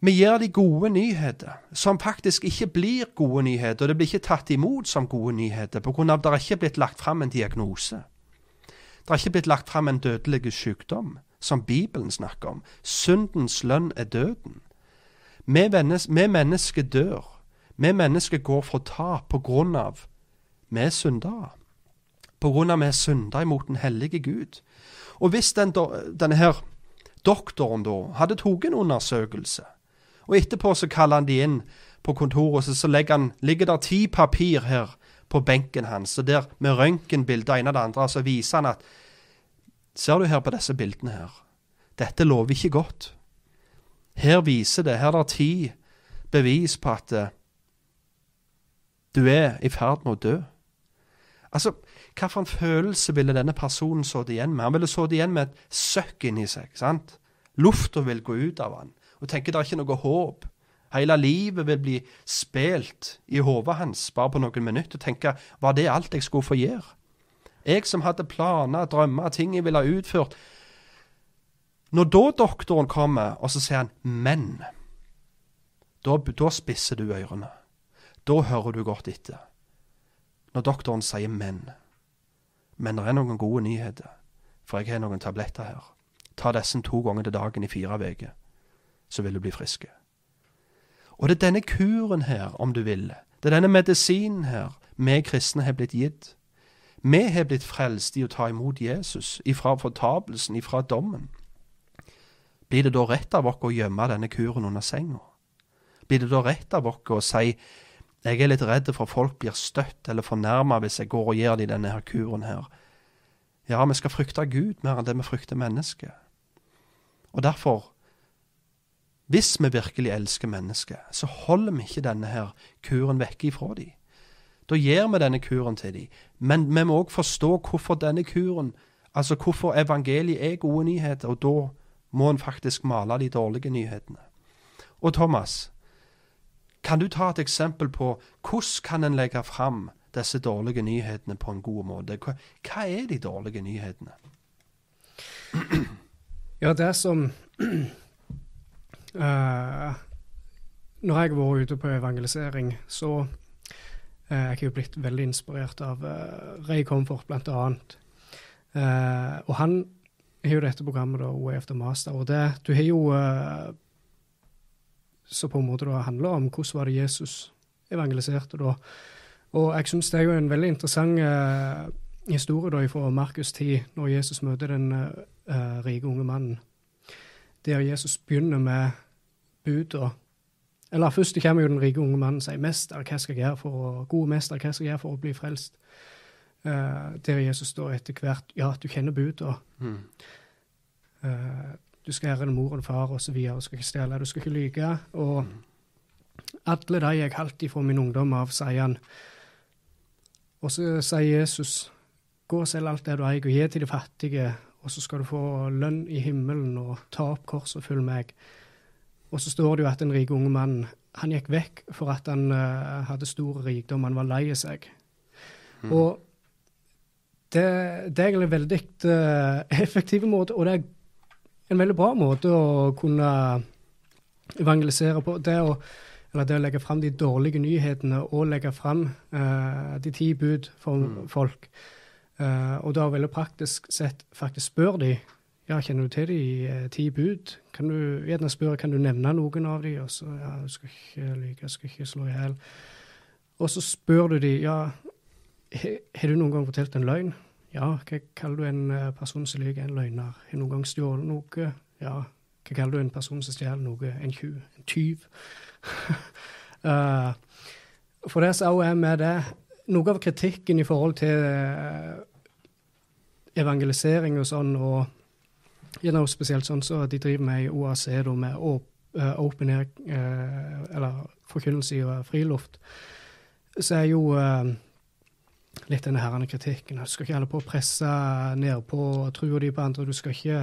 Vi gir de gode nyheter, som faktisk ikke blir gode nyheter. Og det blir ikke tatt imot som gode nyheter på grunn av at det ikke blitt lagt fram en diagnose. Det er ikke blitt lagt fram en dødelig sykdom, som Bibelen snakker om. Syndens lønn er døden. Vi, mennesker dør. Vi mennesker går for tap på grunn av vi er syndere. Av vi er synder imot den hellige Gud. Og hvis den, denne her doktoren da hadde tatt en undersøkelse og etterpå så kaller han de inn på kontoret, så, så han, ligger det ti papir her på benken hans, og der med røntgenbilder ene av det andre, så viser han at Ser du her på disse bildene her? Dette lover ikke godt. Her viser det, her er det ti bevis på at uh, du er i ferd med å dø. Altså, Hvilken følelse ville denne personen sittet igjen med? Han ville sittet igjen med et søkk inni seg. sant? Lufta vil gå ut av han og tenker det er ikke noe håp. Hele livet vil bli spilt i hodet hans bare på noen minutter. og tenker, Var det alt jeg skulle få gjøre? Jeg som hadde planer, drømmer, ting jeg ville ha utført. Når da doktoren kommer, og så sier han 'men', da, da spisser du ørene. Da hører du godt etter. Når doktoren sier 'men'. Men det er noen gode nyheter, for jeg har noen tabletter her. Ta disse to ganger til dagen i fire uker så vil du bli friske. Og det er denne kuren her, om du vil, det er denne medisinen her vi kristne har blitt gitt. Vi har blitt frelst i å ta imot Jesus, ifra fortapelsen, ifra dommen. Blir det da rett av oss å gjemme denne kuren under senga? Blir det da rett av oss å si jeg er litt redd for at folk blir støtt eller fornærma hvis jeg går og gir dem denne her kuren her? Ja, vi skal frykte Gud mer enn det vi frykter mennesket. Og derfor hvis vi virkelig elsker mennesket, så holder vi ikke denne her kuren vekke ifra dem. Da gir vi denne kuren til dem. Men vi må òg forstå hvorfor denne kuren, altså hvorfor evangeliet er gode nyheter, og da må en faktisk male de dårlige nyhetene. Og Thomas, kan du ta et eksempel på hvordan kan en legge fram disse dårlige nyhetene på en god måte? Hva, hva er de dårlige nyhetene? Ja, det som Uh, når jeg har vært ute på evangelisering, så uh, jeg er jeg blitt veldig inspirert av uh, Ray Comfort, blant annet. Uh, og han har jo dette programmet, da, Way of the Master, og det Du har jo Så på en måte da handler om hvordan var det Jesus evangeliserte da. Og jeg syns det er jo en veldig interessant historie da fra Markus 10, når Jesus møter den rike unge mannen. Der Jesus begynner med buda. Eller først kommer jo den rike unge mannen og sier, 'Mester, hva skal jeg gjøre for å, gode mester, hva skal jeg gjøre for å bli frelst?' Uh, der Jesus da etter hvert, 'Ja, du kjenner buda'. Mm. Uh, du skal ære mor og far osv. Du skal ikke stjele, du skal ikke lyge. Og mm. alle de jeg holdt fra min ungdom av, sier han. Og så sier Jesus, 'Gå og selg alt det du eier, og gi til de fattige', og så skal du få lønn i himmelen, og ta opp korset og følg meg'. Og så står det jo at den rike unge mannen han gikk vekk for at han uh, hadde stor rikdom, han var lei seg. Mm. Og det, det, er egentlig en veldig uh, effektiv måte, og det er en veldig bra måte å kunne evangelisere på. Det å, eller det å legge fram de dårlige nyhetene og legge fram uh, de ti bud for mm. folk. og da veldig praktisk sett faktisk spør de ja, kjenner du til de eh, ti bud? Kan du gjerne spørre, kan du nevne noen av de? Og så, ja, du skal ikke lyve, jeg skal ikke slå i hjel. Og så spør du de, ja, har du noen gang fortalt en løgn? Ja, hva kaller du en eh, person som lyver, en løgner? Har noen gang stjålet noe? Ja, hva kaller du en person som stjeler noe? En tjuv? En tyv? uh, for det som òg er med det, noe av kritikken i forhold til uh, evangelisering og sånn, og Gjerne spesielt sånn så de driver med i OAC, da, med eh, open air, eller forkynnelse i friluft, så er jo uh, litt denne herrende kritikken. Du skal ikke holde på å presse nedpå trua di på andre. Du skal ikke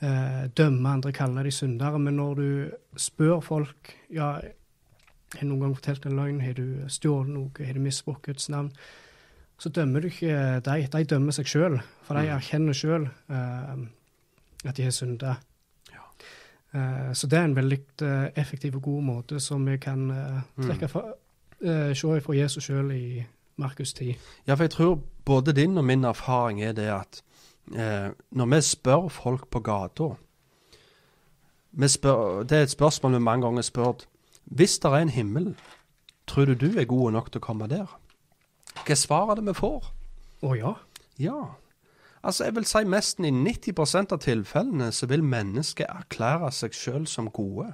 eh, dømme andre, kalle de syndere. Men når du spør folk ja, har du noen gang fortalt en løgn, har du stjålet noe, har du misbrukt Guds navn, så dømmer du ikke dem. De dømmer seg sjøl, for de Mm. erkjenner sjøl at de har synda. Eh, så det er en veldig eh, effektiv og god måte som vi kan uh, Mm. trekke fra, eh, se fra Jesus sjøl i Markus 10. Ja, for jeg tror både din og min erfaring er det at eh, når vi spør folk på gata Det er et spørsmål vi mange ganger spør. Hvis det er en himmel, tror du du er god nok til å komme der? Hva svar er det vi får? Å ja. Ja. Altså, jeg vil si nesten i 90% av tilfellene så vil mennesket erklære seg sjøl som gode.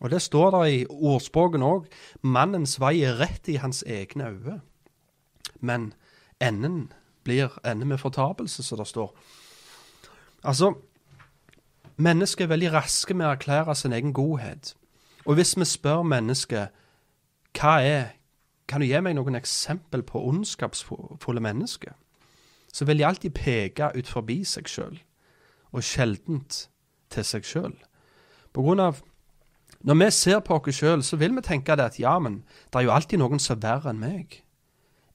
Og det står der i ordspråken òg. Mannens vei er rett i hans egne øyne. Men enden blir ende med fortapelse, som det står. Altså, mennesket er veldig raske med å erklære sin egen godhet. Og hvis vi spør mennesket hva er Kan du gi meg noen eksempel på ondskapsfulle mennesker? Så vil de alltid peke ut forbi seg sjøl, og sjeldent til seg sjøl. På grunn av Når vi ser på oss sjøl, så vil vi tenke det at ja, men det er jo alltid noen som er verre enn meg.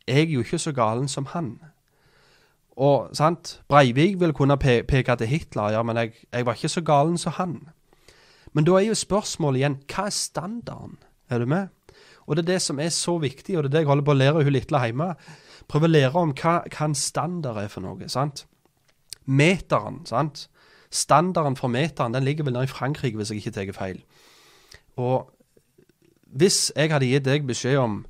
Jeg er jo ikke så galen som han. Og sant, Breivik vil kunne pe peke til Hitler, ja, men jeg, jeg var ikke så galen som han. Men da er jo spørsmålet igjen, hva er standarden? Er du med? Og det er det som er så viktig, og det er det jeg holder på å lære hun lille hjemme. Prøve å lære om hva, hva en standard er for noe. sant? Meteren, sant? Standarden for meteren den ligger vel nede i Frankrike, hvis jeg ikke tar feil. Og hvis jeg hadde gitt deg beskjed om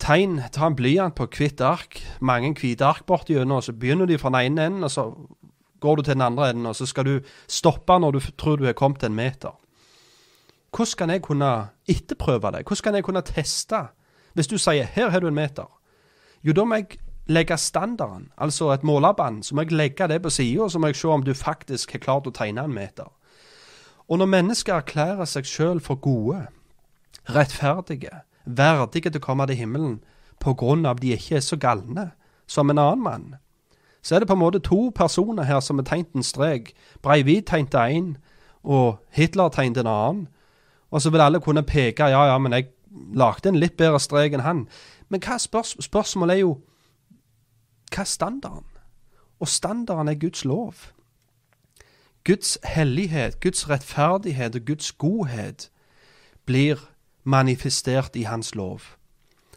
tegn, ta en blyant på hvitt ark, mange hvite ark borti gjennom, og så begynner de fra den ene enden, og så går du til den andre enden, og så skal du stoppe når du tror du er kommet en meter. Hvordan kan jeg kunne etterprøve det? Hvordan kan jeg kunne teste? Hvis du sier 'her har du en meter', jo da må jeg legge standarden, altså et målerbånd, så må jeg legge det på sida, så må jeg se om du faktisk har klart å tegne en meter. Og når mennesker erklærer seg sjøl for gode, rettferdige, verdige til å komme til himmelen på grunn av de ikke er så galne som en annen mann, så er det på en måte to personer her som har tegnet en strek. Breivik tegnte én, og Hitler tegnte en annen. Og så vil alle kunne peke ja, ja, men jeg lagde en litt bedre strek enn han. Men hva spørs spørsmålet er jo hva er standarden? Og standarden er Guds lov. Guds hellighet, Guds rettferdighet og Guds godhet blir manifestert i Hans lov.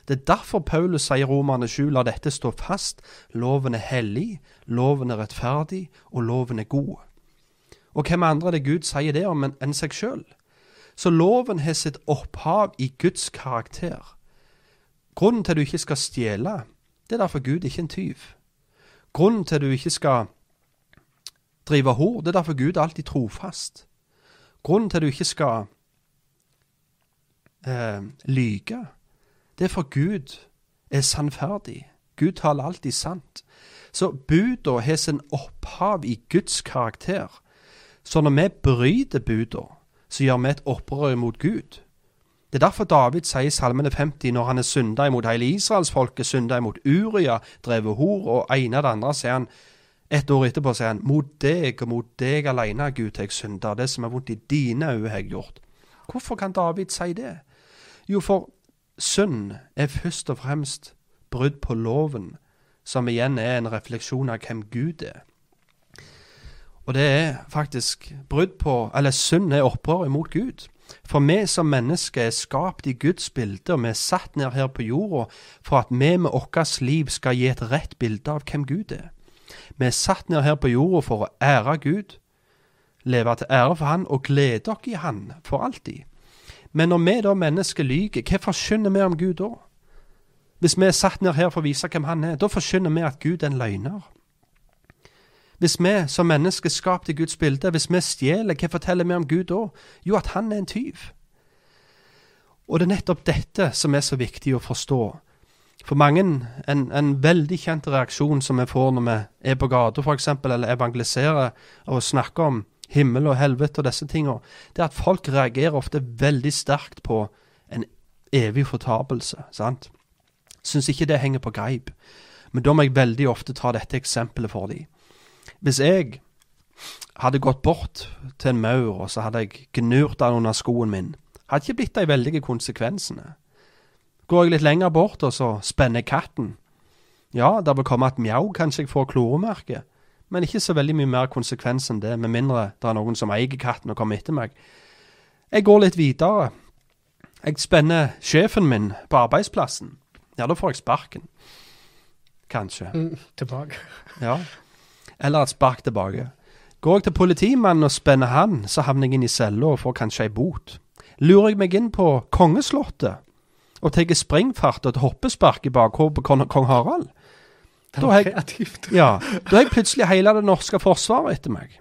Det er derfor Paulus sier Romerne 7 la dette stå fast. Loven er hellig, loven er rettferdig, og loven er god. Og hvem andre er det Gud sier det om enn seg sjøl? Så loven har sitt opphav i Guds karakter. Grunnen til at du ikke skal stjele, det er derfor Gud ikke er en tyv. Grunnen til at du ikke skal drive hor, det er derfor Gud er alltid trofast. Grunnen til at du ikke skal eh, lyge, det er for Gud er sannferdig. Gud taler alltid sant. Så buda har sin opphav i Guds karakter. Så når vi bryter buda, så gjør vi et opprør mot Gud. Det er derfor David sier i Salmene 50, når han er synda imot hele israelsfolket, synda imot Uria, drevet hor, og ene det andre, sier han et år etterpå sier han, mot deg og mot deg alene, Gud, har jeg synda. Det som er vondt i dine øyne, har jeg gjort. Hvorfor kan David si det? Jo, for synd er først og fremst brudd på loven, som igjen er en refleksjon av hvem Gud er. Og det er faktisk brudd på Eller synd er opprør imot Gud. For vi som mennesker er skapt i Guds bilde, og vi er satt ned her på jorda for at vi med vårt liv skal gi et rett bilde av hvem Gud er. Vi er satt ned her på jorda for å ære Gud, leve til ære for Han og glede oss i Han for alltid. Men når vi da mennesker lyver, hva forkynner vi om Gud da? Hvis vi er satt ned her for å vise hvem Han er, da forkynner vi at Gud er en løgner. Hvis vi som mennesker skapt i Guds bilde, hvis vi stjeler, hva forteller vi om Gud da? Jo, at han er en tyv. Og det er nettopp dette som er så viktig å forstå. For mange, en, en veldig kjent reaksjon som vi får når vi er på gata f.eks., eller evangeliserer og snakker om himmel og helvete og disse tingene, det er at folk reagerer ofte veldig sterkt på en evig fortapelse. sant? Syns ikke det henger på greip. Men da må jeg veldig ofte ta dette eksempelet for dem. Hvis jeg hadde gått bort til en maur, og så hadde jeg gnurt den under skoen min, hadde ikke blitt de veldige konsekvensene. Går jeg litt lenger bort, og så spenner jeg katten, Ja, det vil komme et mjau, kanskje jeg får kloremerke, men ikke så veldig mye mer konsekvens enn det, med mindre det er noen som eier katten og kommer etter meg. Jeg går litt videre. Jeg spenner sjefen min på arbeidsplassen. Ja, da får jeg sparken. Kanskje. Mm, tilbake. Ja. Eller et spark tilbake. Går jeg til politimannen og spenner han, så havner jeg inn i cella og får kanskje ei bot. Lurer jeg meg inn på kongeslottet og tar springfart og et hoppespark i bakhodet på kong, Harald, Da har jeg- ja, da har jeg plutselig hele det norske forsvaret etter meg.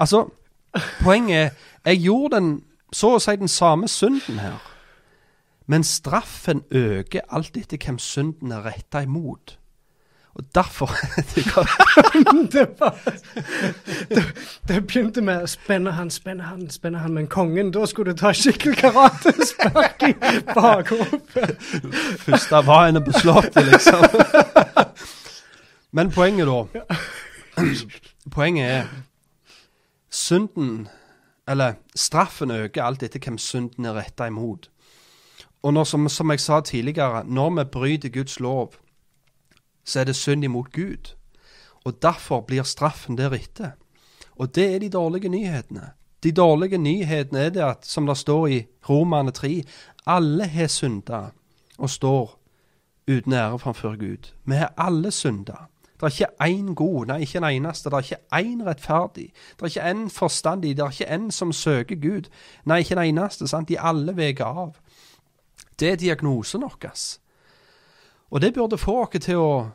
Altså, poenget er, jeg gjorde den, så å si den samme synden her. Men straffen øker alt etter hvem synden er retta imot. Og derfor det, var, det, det begynte med spenne han, spenne han, spenne han. Men kongen, da skulle du ta skikkelig karatespark i bakhodet. Første var henne slottet, liksom. Men poenget da Poenget er Synden, eller straffen, øker alt etter hvem synden er retta imot. Og når, som, som jeg sa tidligere, når vi bryter Guds lov, så er det synd imot Gud. Og derfor blir straffen deretter. Og det er de dårlige nyhetene. De dårlige nyhetene er det at, som det står i Romane 3, alle har synda og står uten ære framfor Gud. Vi har alle synda. Det er ikke én god, nei, ikke en eneste. Det er ikke én rettferdig. Det er ikke én forstandig. Det er ikke én som søker Gud. Nei, ikke en eneste. sant? De alle veger av. Det er diagnosen vår. Og det burde få oss til å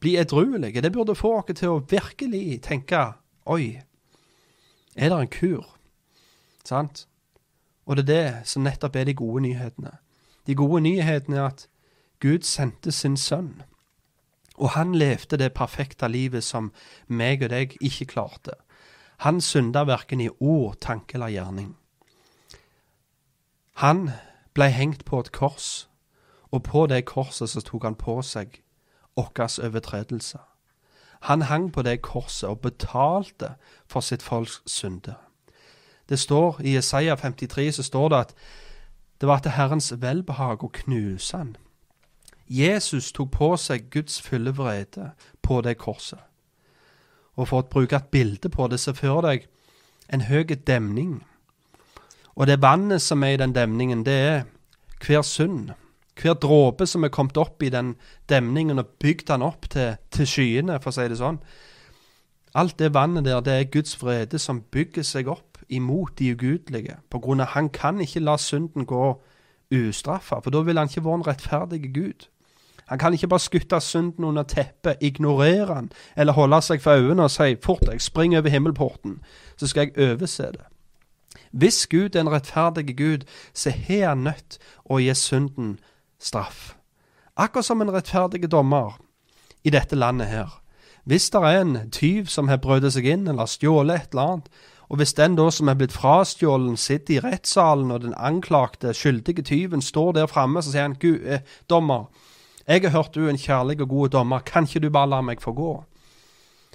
bli edruelige. Det burde få oss til å virkelig tenke Oi, er det en kur? Sant? Og det er det som nettopp er de gode nyhetene. De gode nyhetene er at Gud sendte sin sønn. Og han levde det perfekte livet som meg og deg ikke klarte. Han synda verken i ord, tanke eller gjerning. Han ble hengt på et kors, og på det korset så tok han på seg vår overtredelse. Han hang på det korset og betalte for sitt folks synde. Det står i Jesaja 53 så står det at det var til Herrens velbehag å knuse han. Jesus tok på seg Guds fulle vrede på det korset. Og for å bruke et bilde på det, så fører deg en høy demning. Og det vannet som er i den demningen, det er hver synd. Hver dråpe som er kommet opp i den demningen og bygd den opp til, til skyene, for å si det sånn. Alt det vannet der, det er Guds vrede som bygger seg opp imot de ugudelige. På grunn av han kan ikke la synden gå ustraffa, for da vil han ikke vært en rettferdig Gud. Han kan ikke bare skutte synden under teppet, ignorere han, eller holde seg for øynene og si 'fort deg, spring over himmelporten', så skal jeg overse det. Hvis Gud er en rettferdig Gud, så har han nødt å gi synden straff. Akkurat som en rettferdig dommer i dette landet her. Hvis det er en tyv som har brødet seg inn eller stjålet et eller annet, og hvis den da som er blitt frastjålen, sitter i rettssalen, og den anklagte, skyldige tyven står der framme, så sier han, Gud, eh, dommer, jeg har hørt du er en kjærlig og god dommer, kan ikke du bare la meg få gå?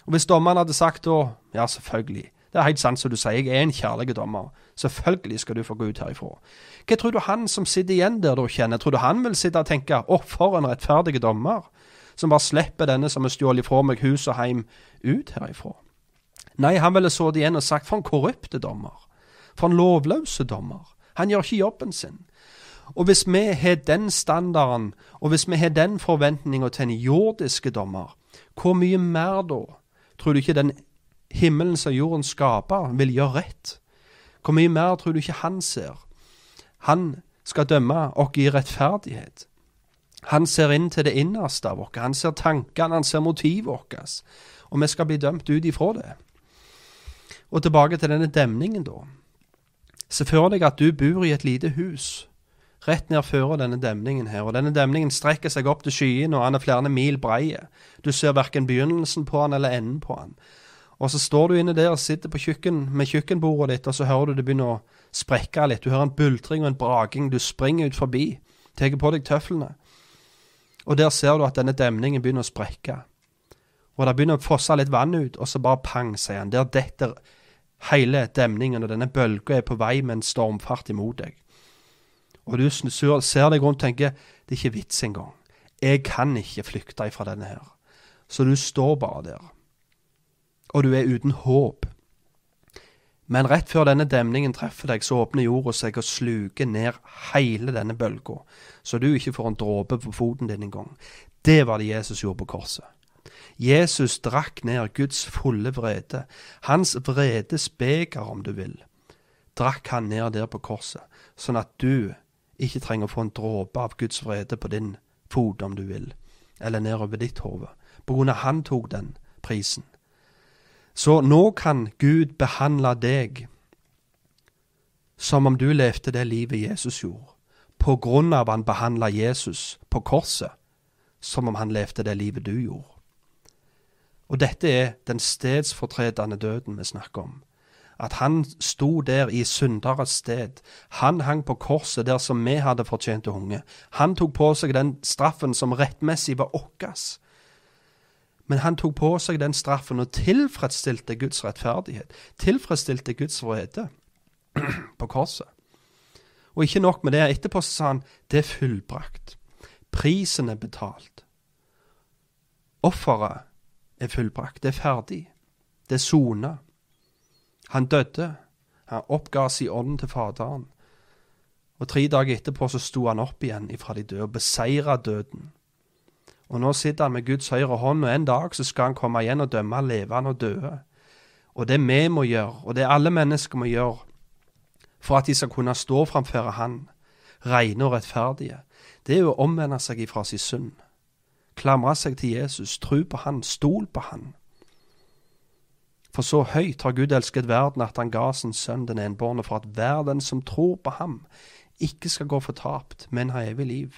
Og hvis dommeren hadde sagt da, ja, selvfølgelig, det er helt sant som du sier, jeg er en kjærlig dommer, selvfølgelig skal du få gå ut herifra. Hva tror du han som sitter igjen der da kjenner? Tror du han vil sitte og tenke, å, for en rettferdig dommer, som bare slipper denne som har stjålet fra meg hus og heim, ut herifra? Nei, han ville sittet igjen og sagt, for en korrupte dommer, for en lovløse dommer. Han gjør ikke jobben sin. Og hvis vi har den standarden, og hvis vi har den forventninga til en jordiske dommer, hvor mye mer da tror du ikke den himmelen som jorden skaper, vil gjøre rett? Hvor mye mer tror du ikke han ser? Han skal dømme oss i rettferdighet. Han ser inn til det innerste av oss. Han ser tankene, han ser motivet vårt. Og vi skal bli dømt ut ifra det. Og tilbake til denne demningen, da. Se for deg at du bor i et lite hus rett nedfor denne demningen her. Og denne demningen strekker seg opp til skyene, og han er flere mil brei. Du ser verken begynnelsen på han eller enden på han. Og så står du inne der og sitter på kjøkken, med kjøkkenbordet ditt, og så hører du det begynner å sprekke litt. Du hører en bultring og en braking. Du springer ut forbi, tar på deg tøflene. Og der ser du at denne demningen begynner å sprekke. Og det begynner å fosse litt vann ut, og så bare pang, sier han. Der detter hele demningen, og denne bølga er på vei med en stormfart imot deg. Og du ser deg rundt og tenker det er ikke vits engang. Jeg kan ikke flykte ifra denne her. Så du står bare der. Og du er uten håp. Men rett før denne demningen treffer deg, så åpner jorda seg og sluker ned hele denne bølga, så du ikke får en dråpe på foten din engang. Det var det Jesus gjorde på korset. Jesus drakk ned Guds fulle vrede. Hans vredes beger, om du vil, drakk han ned der på korset, sånn at du ikke trenger å få en dråpe av Guds vrede på din fot, om du vil, eller nedover ditt hode. På grunn av han tok den prisen. Så nå kan Gud behandle deg som om du levde det livet Jesus gjorde, på grunn av han behandla Jesus på korset som om han levde det livet du gjorde. Og dette er den stedsfortredende døden vi snakker om. At han sto der i synderes sted. Han hang på korset der som vi hadde fortjent å hunge. Han tok på seg den straffen som rettmessig var vår. Men han tok på seg den straffen og tilfredsstilte Guds rettferdighet. Tilfredsstilte Guds vrede på korset. Og ikke nok med det. Etterpå sa han det er fullbrakt. Prisen er betalt. Offeret er fullbrakt. Det er ferdig. Det er sona. Han døde. Han oppga sin ånd til Faderen. Og tre dager etterpå så sto han opp igjen ifra de døde og beseira døden. Og nå sitter han med Guds høyre hånd, og en dag så skal han komme igjen og dømme levende og døde. Og det vi må gjøre, og det alle mennesker må gjøre for at de skal kunne stå framfor Han, rene og rettferdige, det er å omvende seg ifra sin synd. Klamre seg til Jesus, tro på Han, stol på Han. For så høyt har Gud elsket verden at han ga sin sønn den enbårne, for at hver den som tror på ham, ikke skal gå fortapt, men ha evig liv.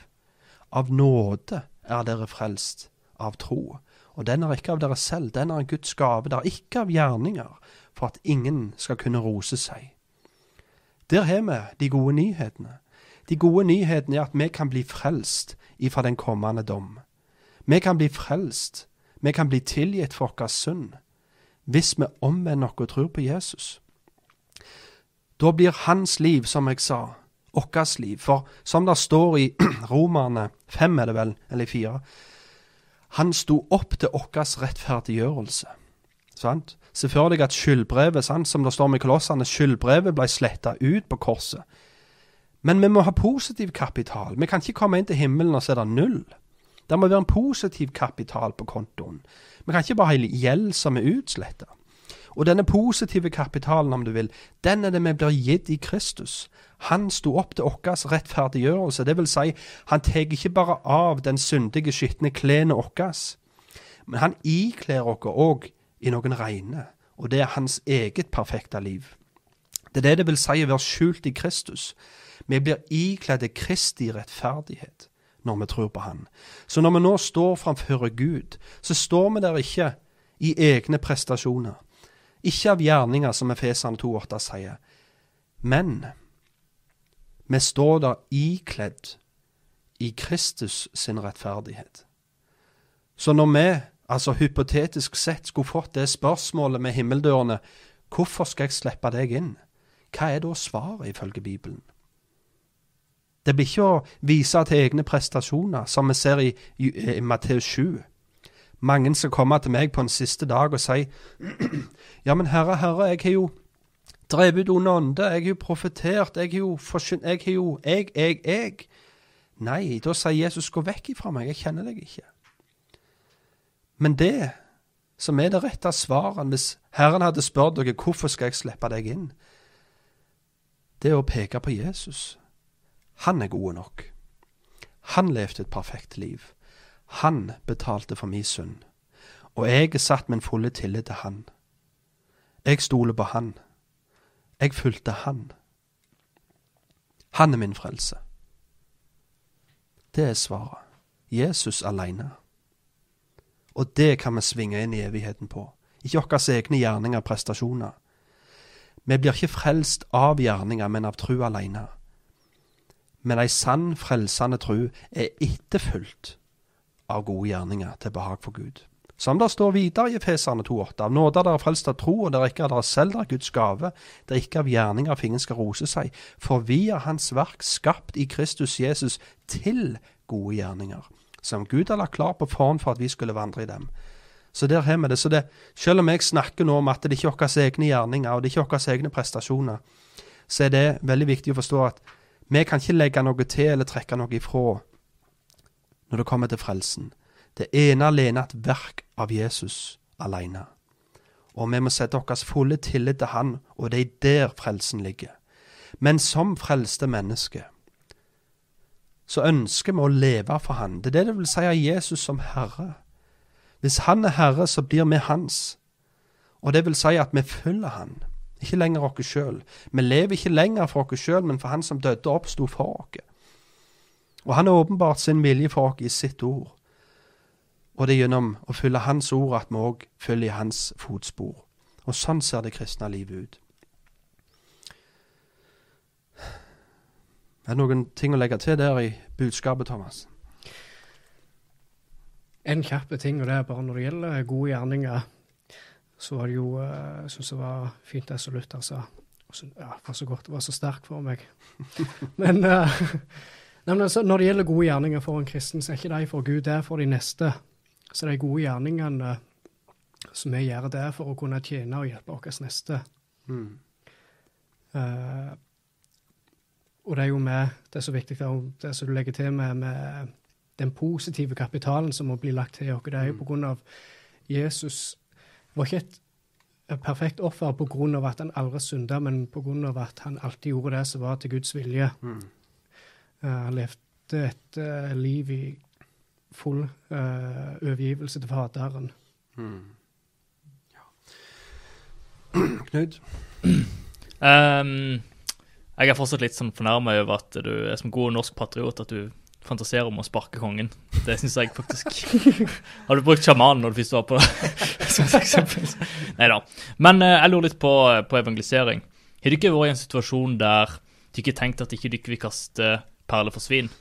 Av nåde er dere frelst, av tro. Og den er ikke av dere selv, den er Guds gave, det er ikke av gjerninger, for at ingen skal kunne rose seg. Der har vi de gode nyhetene. De gode nyhetene er at vi kan bli frelst ifra den kommende dom. Vi kan bli frelst, vi kan bli tilgitt for vår synd, hvis vi omvender oss og tror på Jesus. Da blir hans liv, som jeg sa, vårt liv. For som det står i Romerne fem, er det vel, eller fire, han sto opp til vår rettferdiggjørelse. Sant? Se for deg at skyldbrevet, sant, som det står med kolossene, skyldbrevet ble sletta ut på korset. Men vi må ha positiv kapital. Vi kan ikke komme inn til himmelen og så er det null. Det må være en positiv kapital på kontoen. Vi kan ikke bare ha gjeld som er utsletta. Og denne positive kapitalen, om du vil, den er det vi blir gitt i Kristus. Han sto opp til vår rettferdiggjørelse. Det vil si, han tar ikke bare av den syndige, skitne klærne våre, men han ikler oss òg i noen reine, og det er hans eget perfekte liv. Det er det det vil si å være skjult i Kristus. Vi blir ikledd Kristi rettferdighet når vi tror på Han. Så når vi nå står framfor Gud, så står vi der ikke i egne prestasjoner, ikke av gjerninger, som Efesene 2,8 sier, men vi står der ikledd i Kristus sin rettferdighet. Så når vi altså hypotetisk sett, skulle fått det spørsmålet med himmeldørene hvorfor skal jeg slippe deg inn, hva er da svaret ifølge Bibelen? Det blir ikke å vise til egne prestasjoner, som vi ser i, i, i Matteus 7. Mange skal komme til meg på en siste dag og si Ja, men Herre, Herre, jeg har jo drevet ut onde ånder, jeg har jo profetert, jeg har jo forsynt Jeg har jo Jeg, jeg, jeg. Nei, da sier Jesus, gå vekk ifra meg, jeg kjenner deg ikke. Men det som er det rette svaret hvis Herren hadde spurt dere hvorfor skal jeg slippe deg inn, det er å peke på Jesus. Han er gode nok. Han levde et perfekt liv. Han betalte for min synd. Og jeg er satt min fulle tillit til han. Jeg stoler på han. Jeg fulgte han. Han er min frelse. Det er svaret. Jesus aleine. Og det kan vi svinge inn i evigheten på. Ikke våre egne gjerninger og prestasjoner. Vi blir ikke frelst av gjerninger, men av tru alene. Men ei sann frelsende tro er etterfulgt av gode gjerninger til behag for Gud. Som det står videre i Efeserne 2,8. Av nåde er dere frelst av tro, og dere ikke av dere selv, dere Guds gave. Det er ikke av gjerninger at ingen skal rose seg. For vi er Hans verk, skapt i Kristus Jesus til gode gjerninger, som Gud har lagt klar på forhånd for at vi skulle vandre i dem. Så der har vi det. Så det, selv om jeg snakker nå om at det ikke er våre egne gjerninger, og det er ikke våre egne prestasjoner, så er det veldig viktig å forstå at vi kan ikke legge noe til eller trekke noe ifra når det kommer til frelsen. Det ene alene er et verk av Jesus alene. Og vi må sette vår fulle tillit til Han, og det er der frelsen ligger. Men som frelste mennesker så ønsker vi å leve for Han. Det er det det vil si av Jesus som Herre. Hvis Han er Herre, så blir vi Hans. Og det vil si at vi følger Han, ikke lenger oss sjøl. Vi lever ikke lenger for oss sjøl, men for Han som døde og oppsto for oss. Og Han har åpenbart sin vilje for oss i sitt ord. Og det er gjennom å følge Hans ord at vi òg følger Hans fotspor. Og sånn ser det kristne livet ut. Er det noen ting å legge til der i budskapet, Thomas? En kjapp ting, og det er bare når det gjelder gode gjerninger, så var det jo eh, Jeg syns det var fint det som Luther sa. Så- Ja, det var så godt, det var så sterkt for meg. Men, uh, nei, men altså, når det gjelder gode gjerninger for en kristen, så er ikke de for Gud, det er for de neste. Så de gode gjerningene som vi gjør, det er for å kunne tjene og hjelpe vår neste. Mm. Uh, og det er jo med, det er så viktig, det er det som du legger til med, med den positive kapitalen som må bli lagt til oss. Det er jo på grunn av Jesus var ikke et perfekt offer på grunn av at han aldri synda, men på grunn av at han alltid gjorde det som var til Guds vilje. Mm. Eh, han levde et eh, liv i full eh, overgivelse til Faderen. Mm. Ja. Knut? Um, jeg er fortsatt litt sånn fornærma over at du er som god norsk patriot at du fantaserer om å sparke kongen. Det syns jeg faktisk Har du brukt sjamanen når du først var på? Nei da. Men eh, jeg lurer litt på, på evangelisering. Har du ikke vært i en situasjon der du ikke tenkte at ikke du ikke vil kaste perler for svin?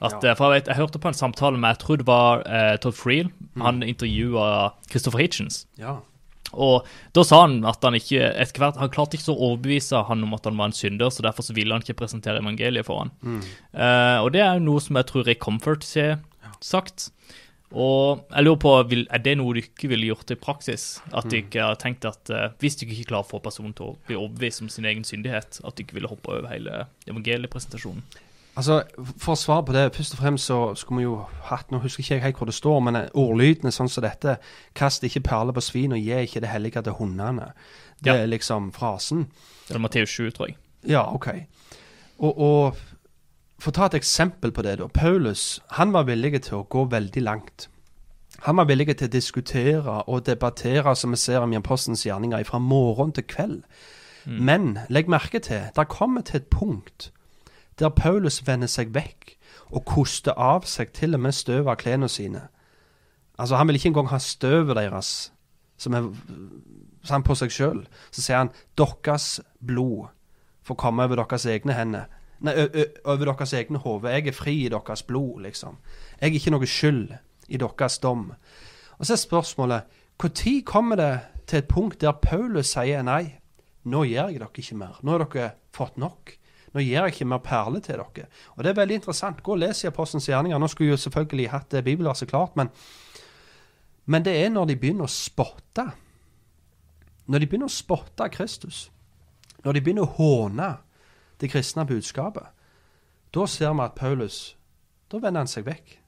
At, ja. for jeg, vet, jeg hørte på en samtale med jeg tror det var eh, Todd Freel. Han intervjua Christopher Hitchens. Ja. Og da sa han at han ikke etter hvert, han klarte ikke så å overbevise han om at han var en synder, så derfor så ville han ikke presentere evangeliet for han. Eh, og det er jo noe som jeg tror Rick Comfort har sagt. Og jeg lurer på, vil, er det noe du ikke ville gjort i praksis? At du ikke har tenkt at uh, hvis du ikke klarer å få personen til å bli overbevist om sin egen syndighet, at du ikke ville hoppe over hele evangeliepresentasjonen? Altså, For å svare på det, først og fremst så skulle vi jo hatt Nå husker ikke jeg helt hvor det står, men ordlyden er sånn som dette. Kast ikke perler på svin, og gi ikke det hellige til hundene. Det Ja. er liksom frasen. Det er Matteus 7, tror jeg. Ja, OK. Og, og For å ta et eksempel på det, da. Paulus han var villig til å gå veldig langt. Han var villig til å diskutere og debattere, som vi ser om i apostelens gjerninger, fra morgen til kveld. Men legg merke til, det kommer til et punkt der Paulus vender seg vekk og koster av seg til og med støv av klærne sine. Altså, Han vil ikke engang ha støvet deres som er sånn på seg sjøl. Så sier han deres blod får komme over deres egne hender. Nei, over deres egne hoder. Jeg er fri i deres blod, liksom. Jeg er ikke noe skyld i deres dom. Og så er spørsmålet når kommer det til et punkt der Paulus sier nei, nå gjør jeg dere ikke mer. Nå har dere fått nok. Nå gir jeg ikke mer perler til dere. Og det er veldig interessant. Gå og les i Apostelens gjerninger. Nå skulle jo selvfølgelig hatt det bibelverset klart, men, men det er når de begynner å spotte. Når de begynner å spotte Kristus. Når de begynner å håne det kristne budskapet. Da ser vi at Paulus Da vender han seg vekk.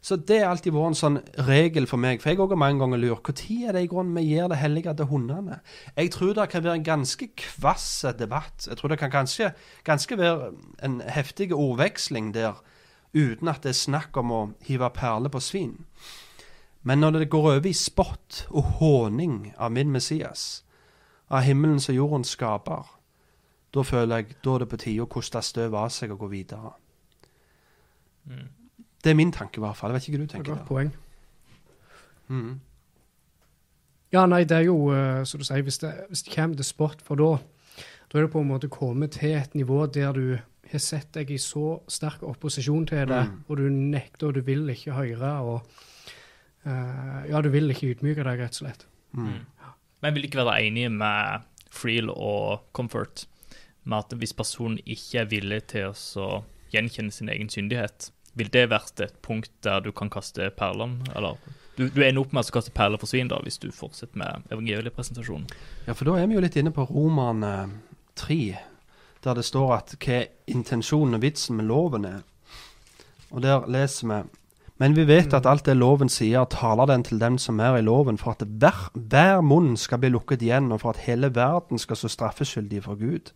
Så det har alltid vært en sånn regel for meg. For jeg òg har mange ganger lurt når er det i grunnen vi gir det hellige til hundene? Jeg tror det kan være en ganske kvass debatt. Jeg tror det kan ganske, ganske være en heftig ordveksling der uten at det er snakk om å hive perler på svin. Men når det går over i spott og håning av min Messias, av himmelen som jorden skaper, da føler jeg da er det på tide å koste støv av seg og gå videre. Det er min tanke, i hvert fall. Jeg vet ikke hva du Det er et tenker. godt poeng. Mm. Ja, nei, det er jo, eh, som du sier, hvis det, hvis det kommer til sport, for da, da er det på en måte kommet til et nivå der du har sett deg i så sterk opposisjon til det, Mm. og du nekter, og du vil ikke høre, og uh, ja, du vil ikke ydmyke deg, rett og slett. Mm. Men jeg vil ikke være enig med Freel og Comfort med at hvis personen ikke er villig til å så gjenkjenne sin egen syndighet, vil det vært et punkt der du kan kaste perlene? Eller du, du ender opp med å kaste perler for svin da, hvis du fortsetter med evangeliepresentasjonen. Ja, for da er vi jo litt inne på Roman 3, der det står at hva intensjonen og vitsen med loven er. Og der leser vi Men vi vet at alt det loven sier, taler den til dem som er i loven, for at hver, hver munn skal bli lukket igjen, og for at hele verden skal stå straffeskyldig for Gud.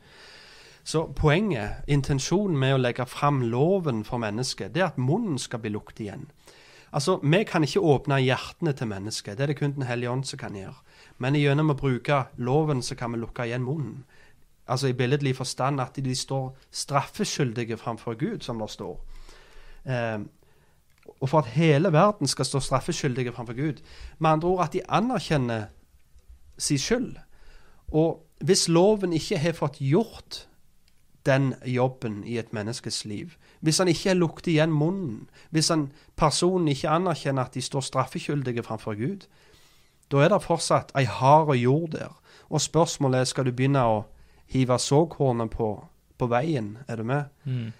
Så poenget, intensjonen med å legge fram loven for mennesket, det er at munnen skal bli lukket igjen. Altså, Vi kan ikke åpne hjertene til mennesket, det er det kun Den hellige ånd som kan gjøre. Men gjennom å bruke loven så kan vi lukke igjen munnen. Altså i billedlig forstand at de står straffeskyldige framfor Gud, som det står. Eh, og for at hele verden skal stå straffeskyldige framfor Gud. Med andre ord at de anerkjenner sin skyld. Og hvis loven ikke har fått gjort den jobben i et menneskes liv, hvis han ikke lukter igjen munnen, hvis han, personen ikke anerkjenner at de står straffekyldige framfor Gud, da er det fortsatt ei hard jord der. Og spørsmålet er skal du begynne å hive såkornet på, på veien. Er du med? Mm.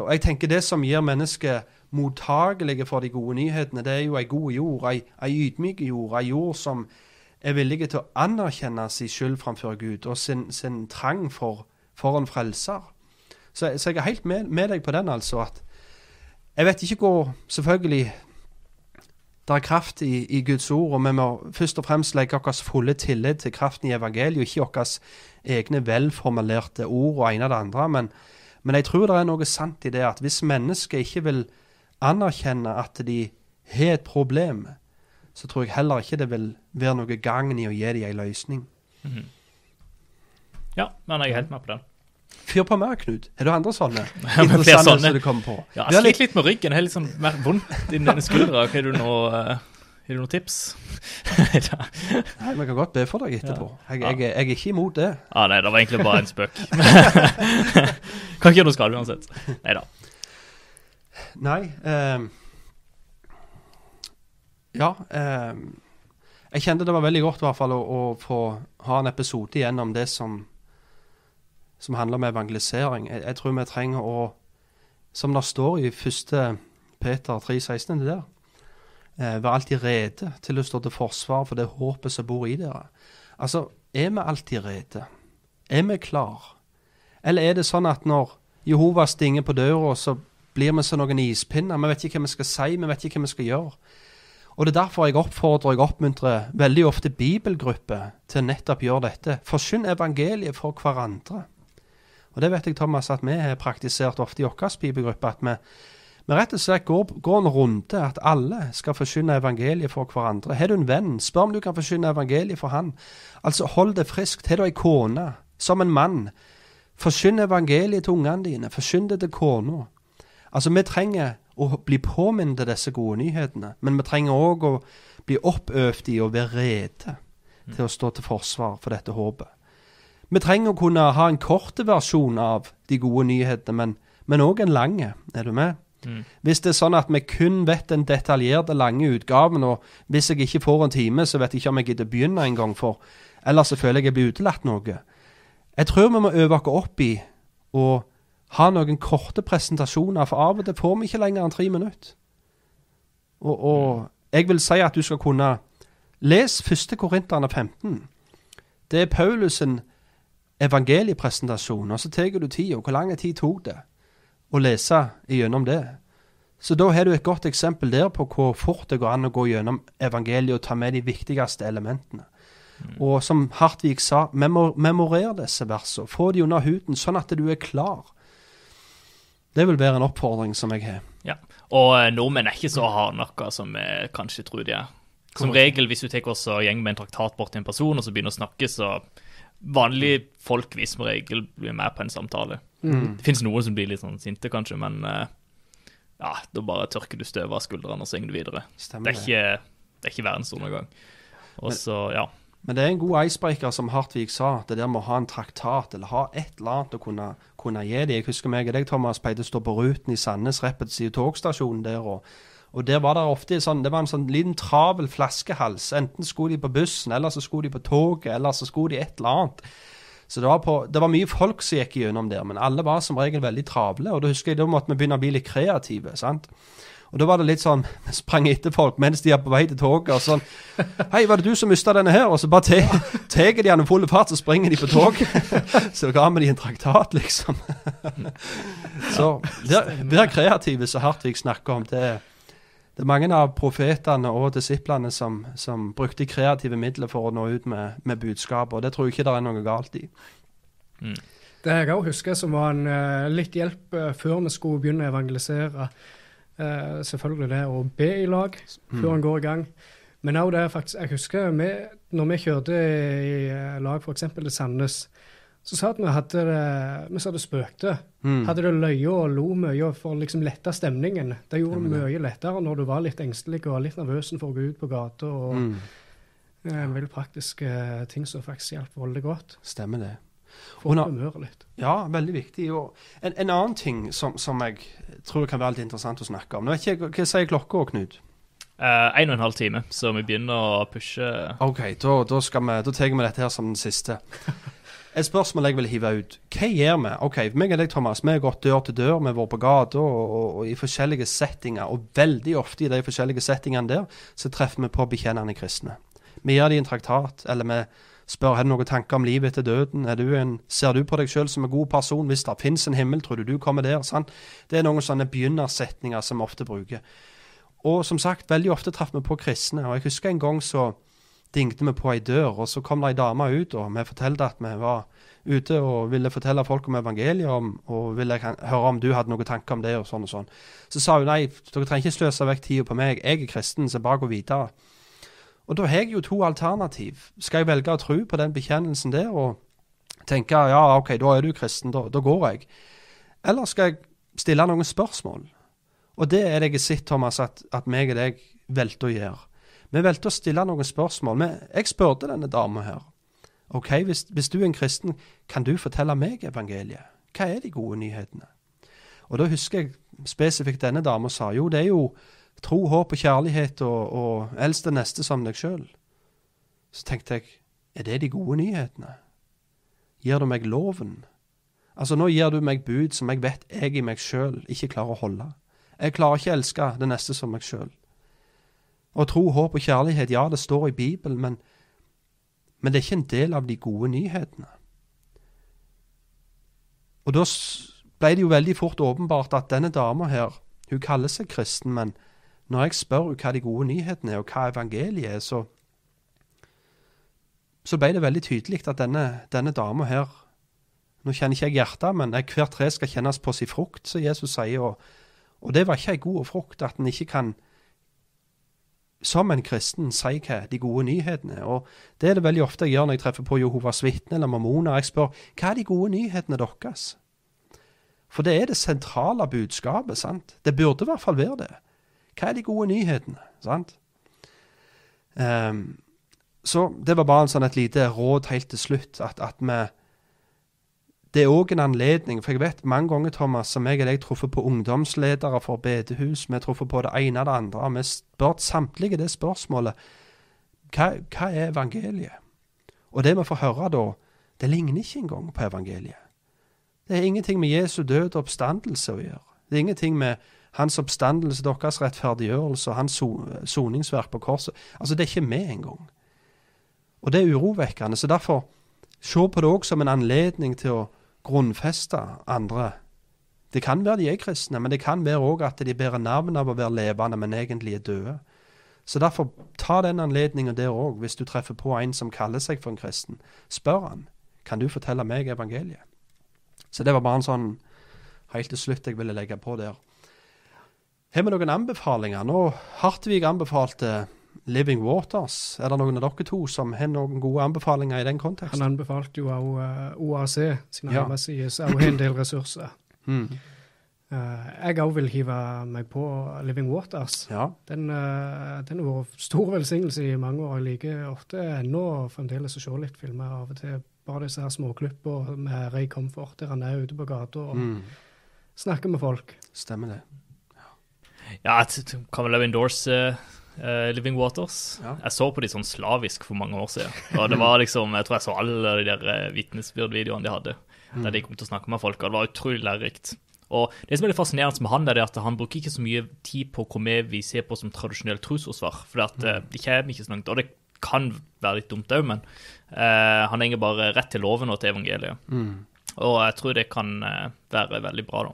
Og jeg tenker Det som gir mennesket mottagelige for de gode nyhetene, det er jo ei god jord, ei, ei ydmyk jord, ei jord som er villige til å anerkjenne sin skyld framfor Gud og sin, sin trang for, for en frelser. Så, så, jeg er helt med, med, deg på den, altså. at Jeg vet ikke hvor Selvfølgelig det er kraft i, i, Guds ord, og vi må først og fremst legge vår fulle tillit til kraften i evangeliet, ikke våre egne velformulerte ord og ene og det andre. Men, men jeg tror det er noe sant i det at hvis mennesker ikke vil anerkjenne at de har et problem, så tror jeg heller ikke det vil være noe gagn i å gi dem en løsning. Mm -hmm. Ja, men jeg er helt med på den. Fyr på mer, Knut. Er det andre sånne? Flere sånne. du kommer på? Ja, jeg sliter litt med ryggen. Jeg har litt sånn mer vondt i denne skuldra. Har du noe, uh, har du noe tips? nei, vi kan godt be for deg etterpå. Jeg, jeg, jeg, er ikke imot det. Ah, nei, det var egentlig bare en spøk. kan ikke gjøre noe skade uansett. Nei da. Nei um, Ja. Um, jeg kjente det var veldig godt i hvert fall å, å få ha en episode igjennom det som, som handler om evangelisering. Jeg, jeg, tror vi trenger å, som det står i 1. Peter 3,16, det der, eh, være alltid rede til å stå til forsvar for det håpet som bor i dere. Altså, er vi alltid rede? Er vi klar? Eller er det sånn at når Jehova stinger på døra, så blir vi som noen ispinner? Vi vet ikke hva vi skal si, vi vet ikke hva vi skal gjøre. Og Det er derfor jeg oppfordrer og oppmuntrer veldig ofte bibelgrupper til nettopp gjøre dette. Forsyn evangeliet for hverandre. Og Det vet jeg, Thomas, at vi har praktisert ofte i vår bibelgruppe. At vi, vi, rett og slett går, går, en runde at alle skal forsyne evangeliet for hverandre. Har du en venn, spør om du kan forsyne evangeliet for han. Altså, hold det friskt. Har du ei kone, som en mann, forsyn evangeliet til ungene dine. Forsyn det til kona. Altså, vi trenger å bli påminnet disse gode nyhetene, men vi trenger òg å bli oppøvd i å være rede til å stå til forsvar for dette håpet. Vi trenger å kunne ha en kort versjon av de gode nyhetene, men òg en lang. Er du med? Mm. Hvis det er sånn at vi kun vet den detaljerte, lange utgaven, og hvis jeg ikke får en time, så vet jeg ikke om jeg gidder begynne en gang, for ellers så føler jeg jeg blir utelatt noe. Jeg tror vi må øve oss opp i å ha noen korte presentasjoner, for av og til får vi ikke lenger enn tre minutter. Og, og jeg vil si at du skal kunne Les 1. Korinterne 15. Det er Paulus' evangeliepresentasjon, og så tar du tida. Hvor lang tid tok det å lese gjennom det? Så da har du et godt eksempel der på hvor fort det går an å gå gjennom evangeliet og ta med de viktigste elementene. Mm. Og som Hartvig sa, memor memorer disse versene. Få de under huden, sånn at du er klar. Det vil være en oppfordring som jeg har. Ja, Og eh, nordmenn er ikke så hardnakka som vi kanskje tror de er. Som regel, hvis du tar oss og gjeng med en traktat bort til en person, og så begynner å snakke, så vanlige folk vil som regel bli med på en samtale. Mm. Det finnes noen som blir litt sånn sinte, kanskje, men uh, ja, da bare tørker du støvet av skuldrene og synger du videre. Stemmer det er ikke, det er ikke verdensundergang. Og så, ja. Men det er en god icebreaker, som Hartvig sa. Det der med å ha en traktat, eller ha et eller annet å kunne, kunne gi dem. Jeg husker meg og deg, Thomas, pleide å stå på Ruten i Sandnes, repetitiv togstasjonen der. og og der var det ofte sånn, det var en sånn liten travel flaskehals. Enten skulle de på bussen, eller så skulle de på toget, eller så skulle de et eller annet. Så det var, på, det var mye folk som gikk gjennom der, men alle var som regel veldig travle. Og da husker jeg da måtte vi begynne å bli litt kreative. sant? Og da var det litt sånn Vi sprang etter folk mens de er på vei til toget. og sånn Hei, var det du som mista denne her? Og så bare te- tar de den i full fart, så springer de på tog. så ga vi de en traktat, liksom. så vær, kreative, hardt Hartvig snakker om. Det, det er mange av profetene og disiplene som, som brukte kreative midler for å nå ut med, med budskap, og det tror jeg ikke det er noe galt i. Det jeg òg husker som var en eh, litt hjelp eh, før vi skulle begynne å evangelisere. Eh, selvfølgelig det å be i lag før en går i gang. Men òg det faktisk Jeg husker vi, når vi kjørte i lag f.eks. til Sandnes, så sa at vi hadde Vi sa det spøkte. Mm. Hadde det løye og lo mye for å liksom lette stemningen. Det gjorde det mye lettere når du var litt engstelig og litt nervøs for å gå ut på gata. og Mm. eh, En veldig praktiske eh, ting som faktisk hjelper veldig godt. Stemmer det. Få Og humøret litt. Ja, veldig viktig. Og en, en annen ting som, som jeg tror kan være litt interessant å snakke om Nå vet ikke Hva sier klokka, Knut? Uh, en og en halv time, så vi begynner å pushe OK, da, da, skal vi, da tar vi dette her som den siste. Et spørsmål jeg vil hive ut. Hva gjør vi? Ok, meg og deg, Thomas, vi har gått dør til dør. Vi har vært på gata og, og, og i forskjellige settinger. Og veldig ofte i de forskjellige settingene der, så treffer vi på bekjennende kristne. Vi gir dem en traktat, eller vi spør har du noen tanker om livet etter døden. Du en, ser du på deg selv som en god person? Hvis det finnes en himmel, tror du du kommer der? Sant? Det er noen sånne begynnersetninger som vi ofte bruker. Og som sagt, veldig ofte traff vi på kristne. Og jeg husker en gang så dingte vi på ei dør, og så kom det ei dame ut, og vi fortalte at vi var ute og ville fortelle folk om evangeliet, om, og ville høre om du hadde noen tanker om det, og sånn og sånn. Så sa hun nei, dere trenger ikke sløse vekk tida på meg, jeg er kristen, så bare gå videre. Og da har jeg jo to alternativ. Skal jeg velge å tro på den bekjennelsen der, og tenke ja, OK, da er du kristen, da, da går jeg. Eller skal jeg stille noen spørsmål? Og det er det jeg har sett, Thomas, at, at meg og deg valgte å gjøre. Vi valgte å stille noen spørsmål. Men jeg spurte denne dama her. OK, hvis, hvis du er en kristen, kan du fortelle meg evangeliet? Hva er de gode nyhetene? Og da husker jeg spesifikt denne dama sa jo, det er jo tro, håp og kjærlighet og, og elsk det neste som deg sjøl. Så tenkte jeg, er det de gode nyhetene? Gir du meg loven? Altså, nå gir du meg bud som jeg vet jeg i meg sjøl ikke klarer å holde. Jeg klarer ikke å elske det neste som meg sjøl. Og tro, håp og kjærlighet, ja, det står i Bibelen, men, men det er ikke en del av de gode nyhetene. Og da ble det jo veldig fort åpenbart at denne dama her, hun kaller seg kristen, men når jeg spør hva de gode nyhetene er, og hva evangeliet er, så, så ble det veldig tydelig at denne, denne dama her Nå kjenner ikke jeg hjertet, men hver tre skal kjennes på sin frukt, som Jesus sier. og og det var ikke ei god frukt at en ikke kan, som en kristen, si hva de gode nyhetene. Og det er det veldig ofte jeg gjør når jeg treffer på Jehovas vitner eller mormoner. Jeg spør hva er de gode nyhetene deres? For det er det sentrale budskapet. sant? Det burde i hvert fall være det. Hva er de gode nyhetene? sant? Um, så det var bare en sånn et lite råd helt til slutt, at, at vi det er òg en anledning, for jeg vet mange ganger, Thomas, som jeg og deg truffet på ungdomsledere for bedehus, vi har truffet på det ene og det andre, vi spurt samtlige det spørsmålet hva, hva er evangeliet? Og det vi får høre da, det ligner ikke engang på evangeliet. Det er ingenting med Jesu død og oppstandelse å gjøre. Det er ingenting med hans oppstandelse, deres rettferdiggjørelse og hans soningsverk på korset. Altså, det er ikke med engang. Og det er urovekkende. Så derfor, se på det òg som en anledning til å grunnfeste andre. Det kan være de er kristne, men det kan være òg at de bærer navn av å være levende, men egentlig er døde. Så derfor, ta den anledningen der òg, hvis du treffer på en som kaller seg for en kristen. Spør han, kan du fortelle meg evangeliet? Så det var bare en sånn helt til slutt jeg ville legge på der. Har vi noen anbefalinger? Nå Hartvig anbefalte Living Waters. Er det noen av dere to som har noen gode anbefalinger i den Han konteksten? anbefalte jo òg OAC sine Ja. hjemmesider, som også har en del ressurser. Mm. Uh, jeg òg vil hive meg på Living Waters. Ja. Den, uh, den har vært stor velsignelse i mange år. Jeg liker ofte ennå fremdeles å se litt filmer av og til. Bare disse her småklippene med Ray Comfort, der han er ute på gata og Mm. snakker med folk. Stemmer det. Ja, t- kan vel endorse eh, eh, Living Waters. Ja. Jeg så på de sånn slavisk for mange år siden. Og det var liksom, jeg tror jeg så alle de der eh, vitnesbyrdvideoene de hadde. Der de kom til å snakke med folk, og det var utrolig lærerikt. Og det som er litt fascinerende med han, er at han bruker ikke så mye tid på hvor vi vi ser på som tradisjonelt trusforsvar. For at, de det kommer ikke så langt. Og det kan være litt dumt òg, men uh, han henger bare rett til loven og til evangeliet. Og jeg tror det kan eh, være veldig bra, da.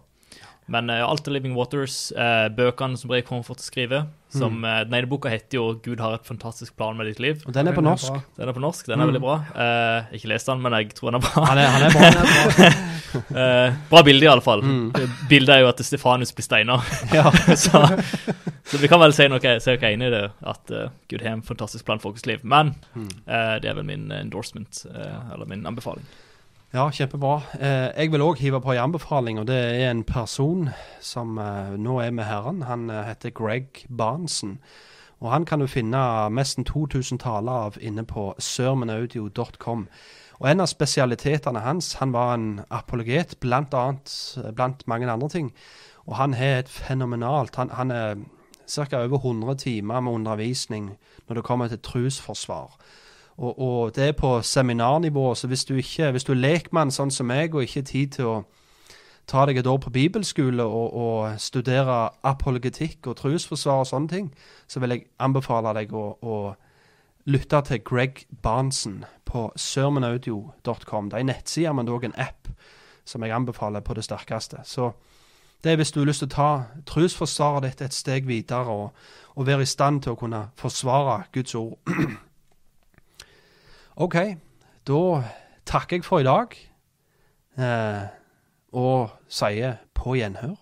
Men uh, alt er Living Waters, uh, bøkene som Breik Comfort skriver som, eh, Den ene boka heter jo 'Gud har et fantastisk plan med ditt liv'. Og den er på er norsk. Den er på norsk, den er veldig bra. Uh, ikke lest den, men jeg tror den er bra. Han er, han er bra. Eh, bra bilde, i alle fall. Bildet er jo at Stefanus blir steiner. Ja. så, så vi kan vel si noe, si noe enig i det, at eh, Gud har en fantastisk plan for vårt liv. Men eh, det er vel min endorsement, eh, eller min anbefaling. Ja, kjempebra. Eh, jeg vil òg hive på en anbefaling, og det er en person som eh, nå er med Herren. Han eh, heter Greg Barnesen. Og han kan du finne nesten 2000 taler av inne på sermonaudio.com. Og en av spesialitetene hans, han var en apologet, blant annet blant mange andre ting. Og han har et fenomenalt Han, han er ca. over 100 timer med undervisning når det kommer til trosforsvar. Og, og det er på seminarnivå, så hvis du ikke, hvis du er lekmann sånn som meg, og ikke har tid til å ta deg et år på bibelskole og, og studere apologetikk og trosforsvar og sånne ting, så vil jeg anbefale deg å, å lytte til Greg Barnsen på sermonaudio.com. Det er en nettside, men òg en app som jeg anbefaler på det sterkeste. Så det er hvis du har lyst til å ta trosforsvaret ditt et steg videre og, og være i stand til å kunne forsvare Guds ord. OK, da takker jeg for i dag, eh, og sier på gjenhør.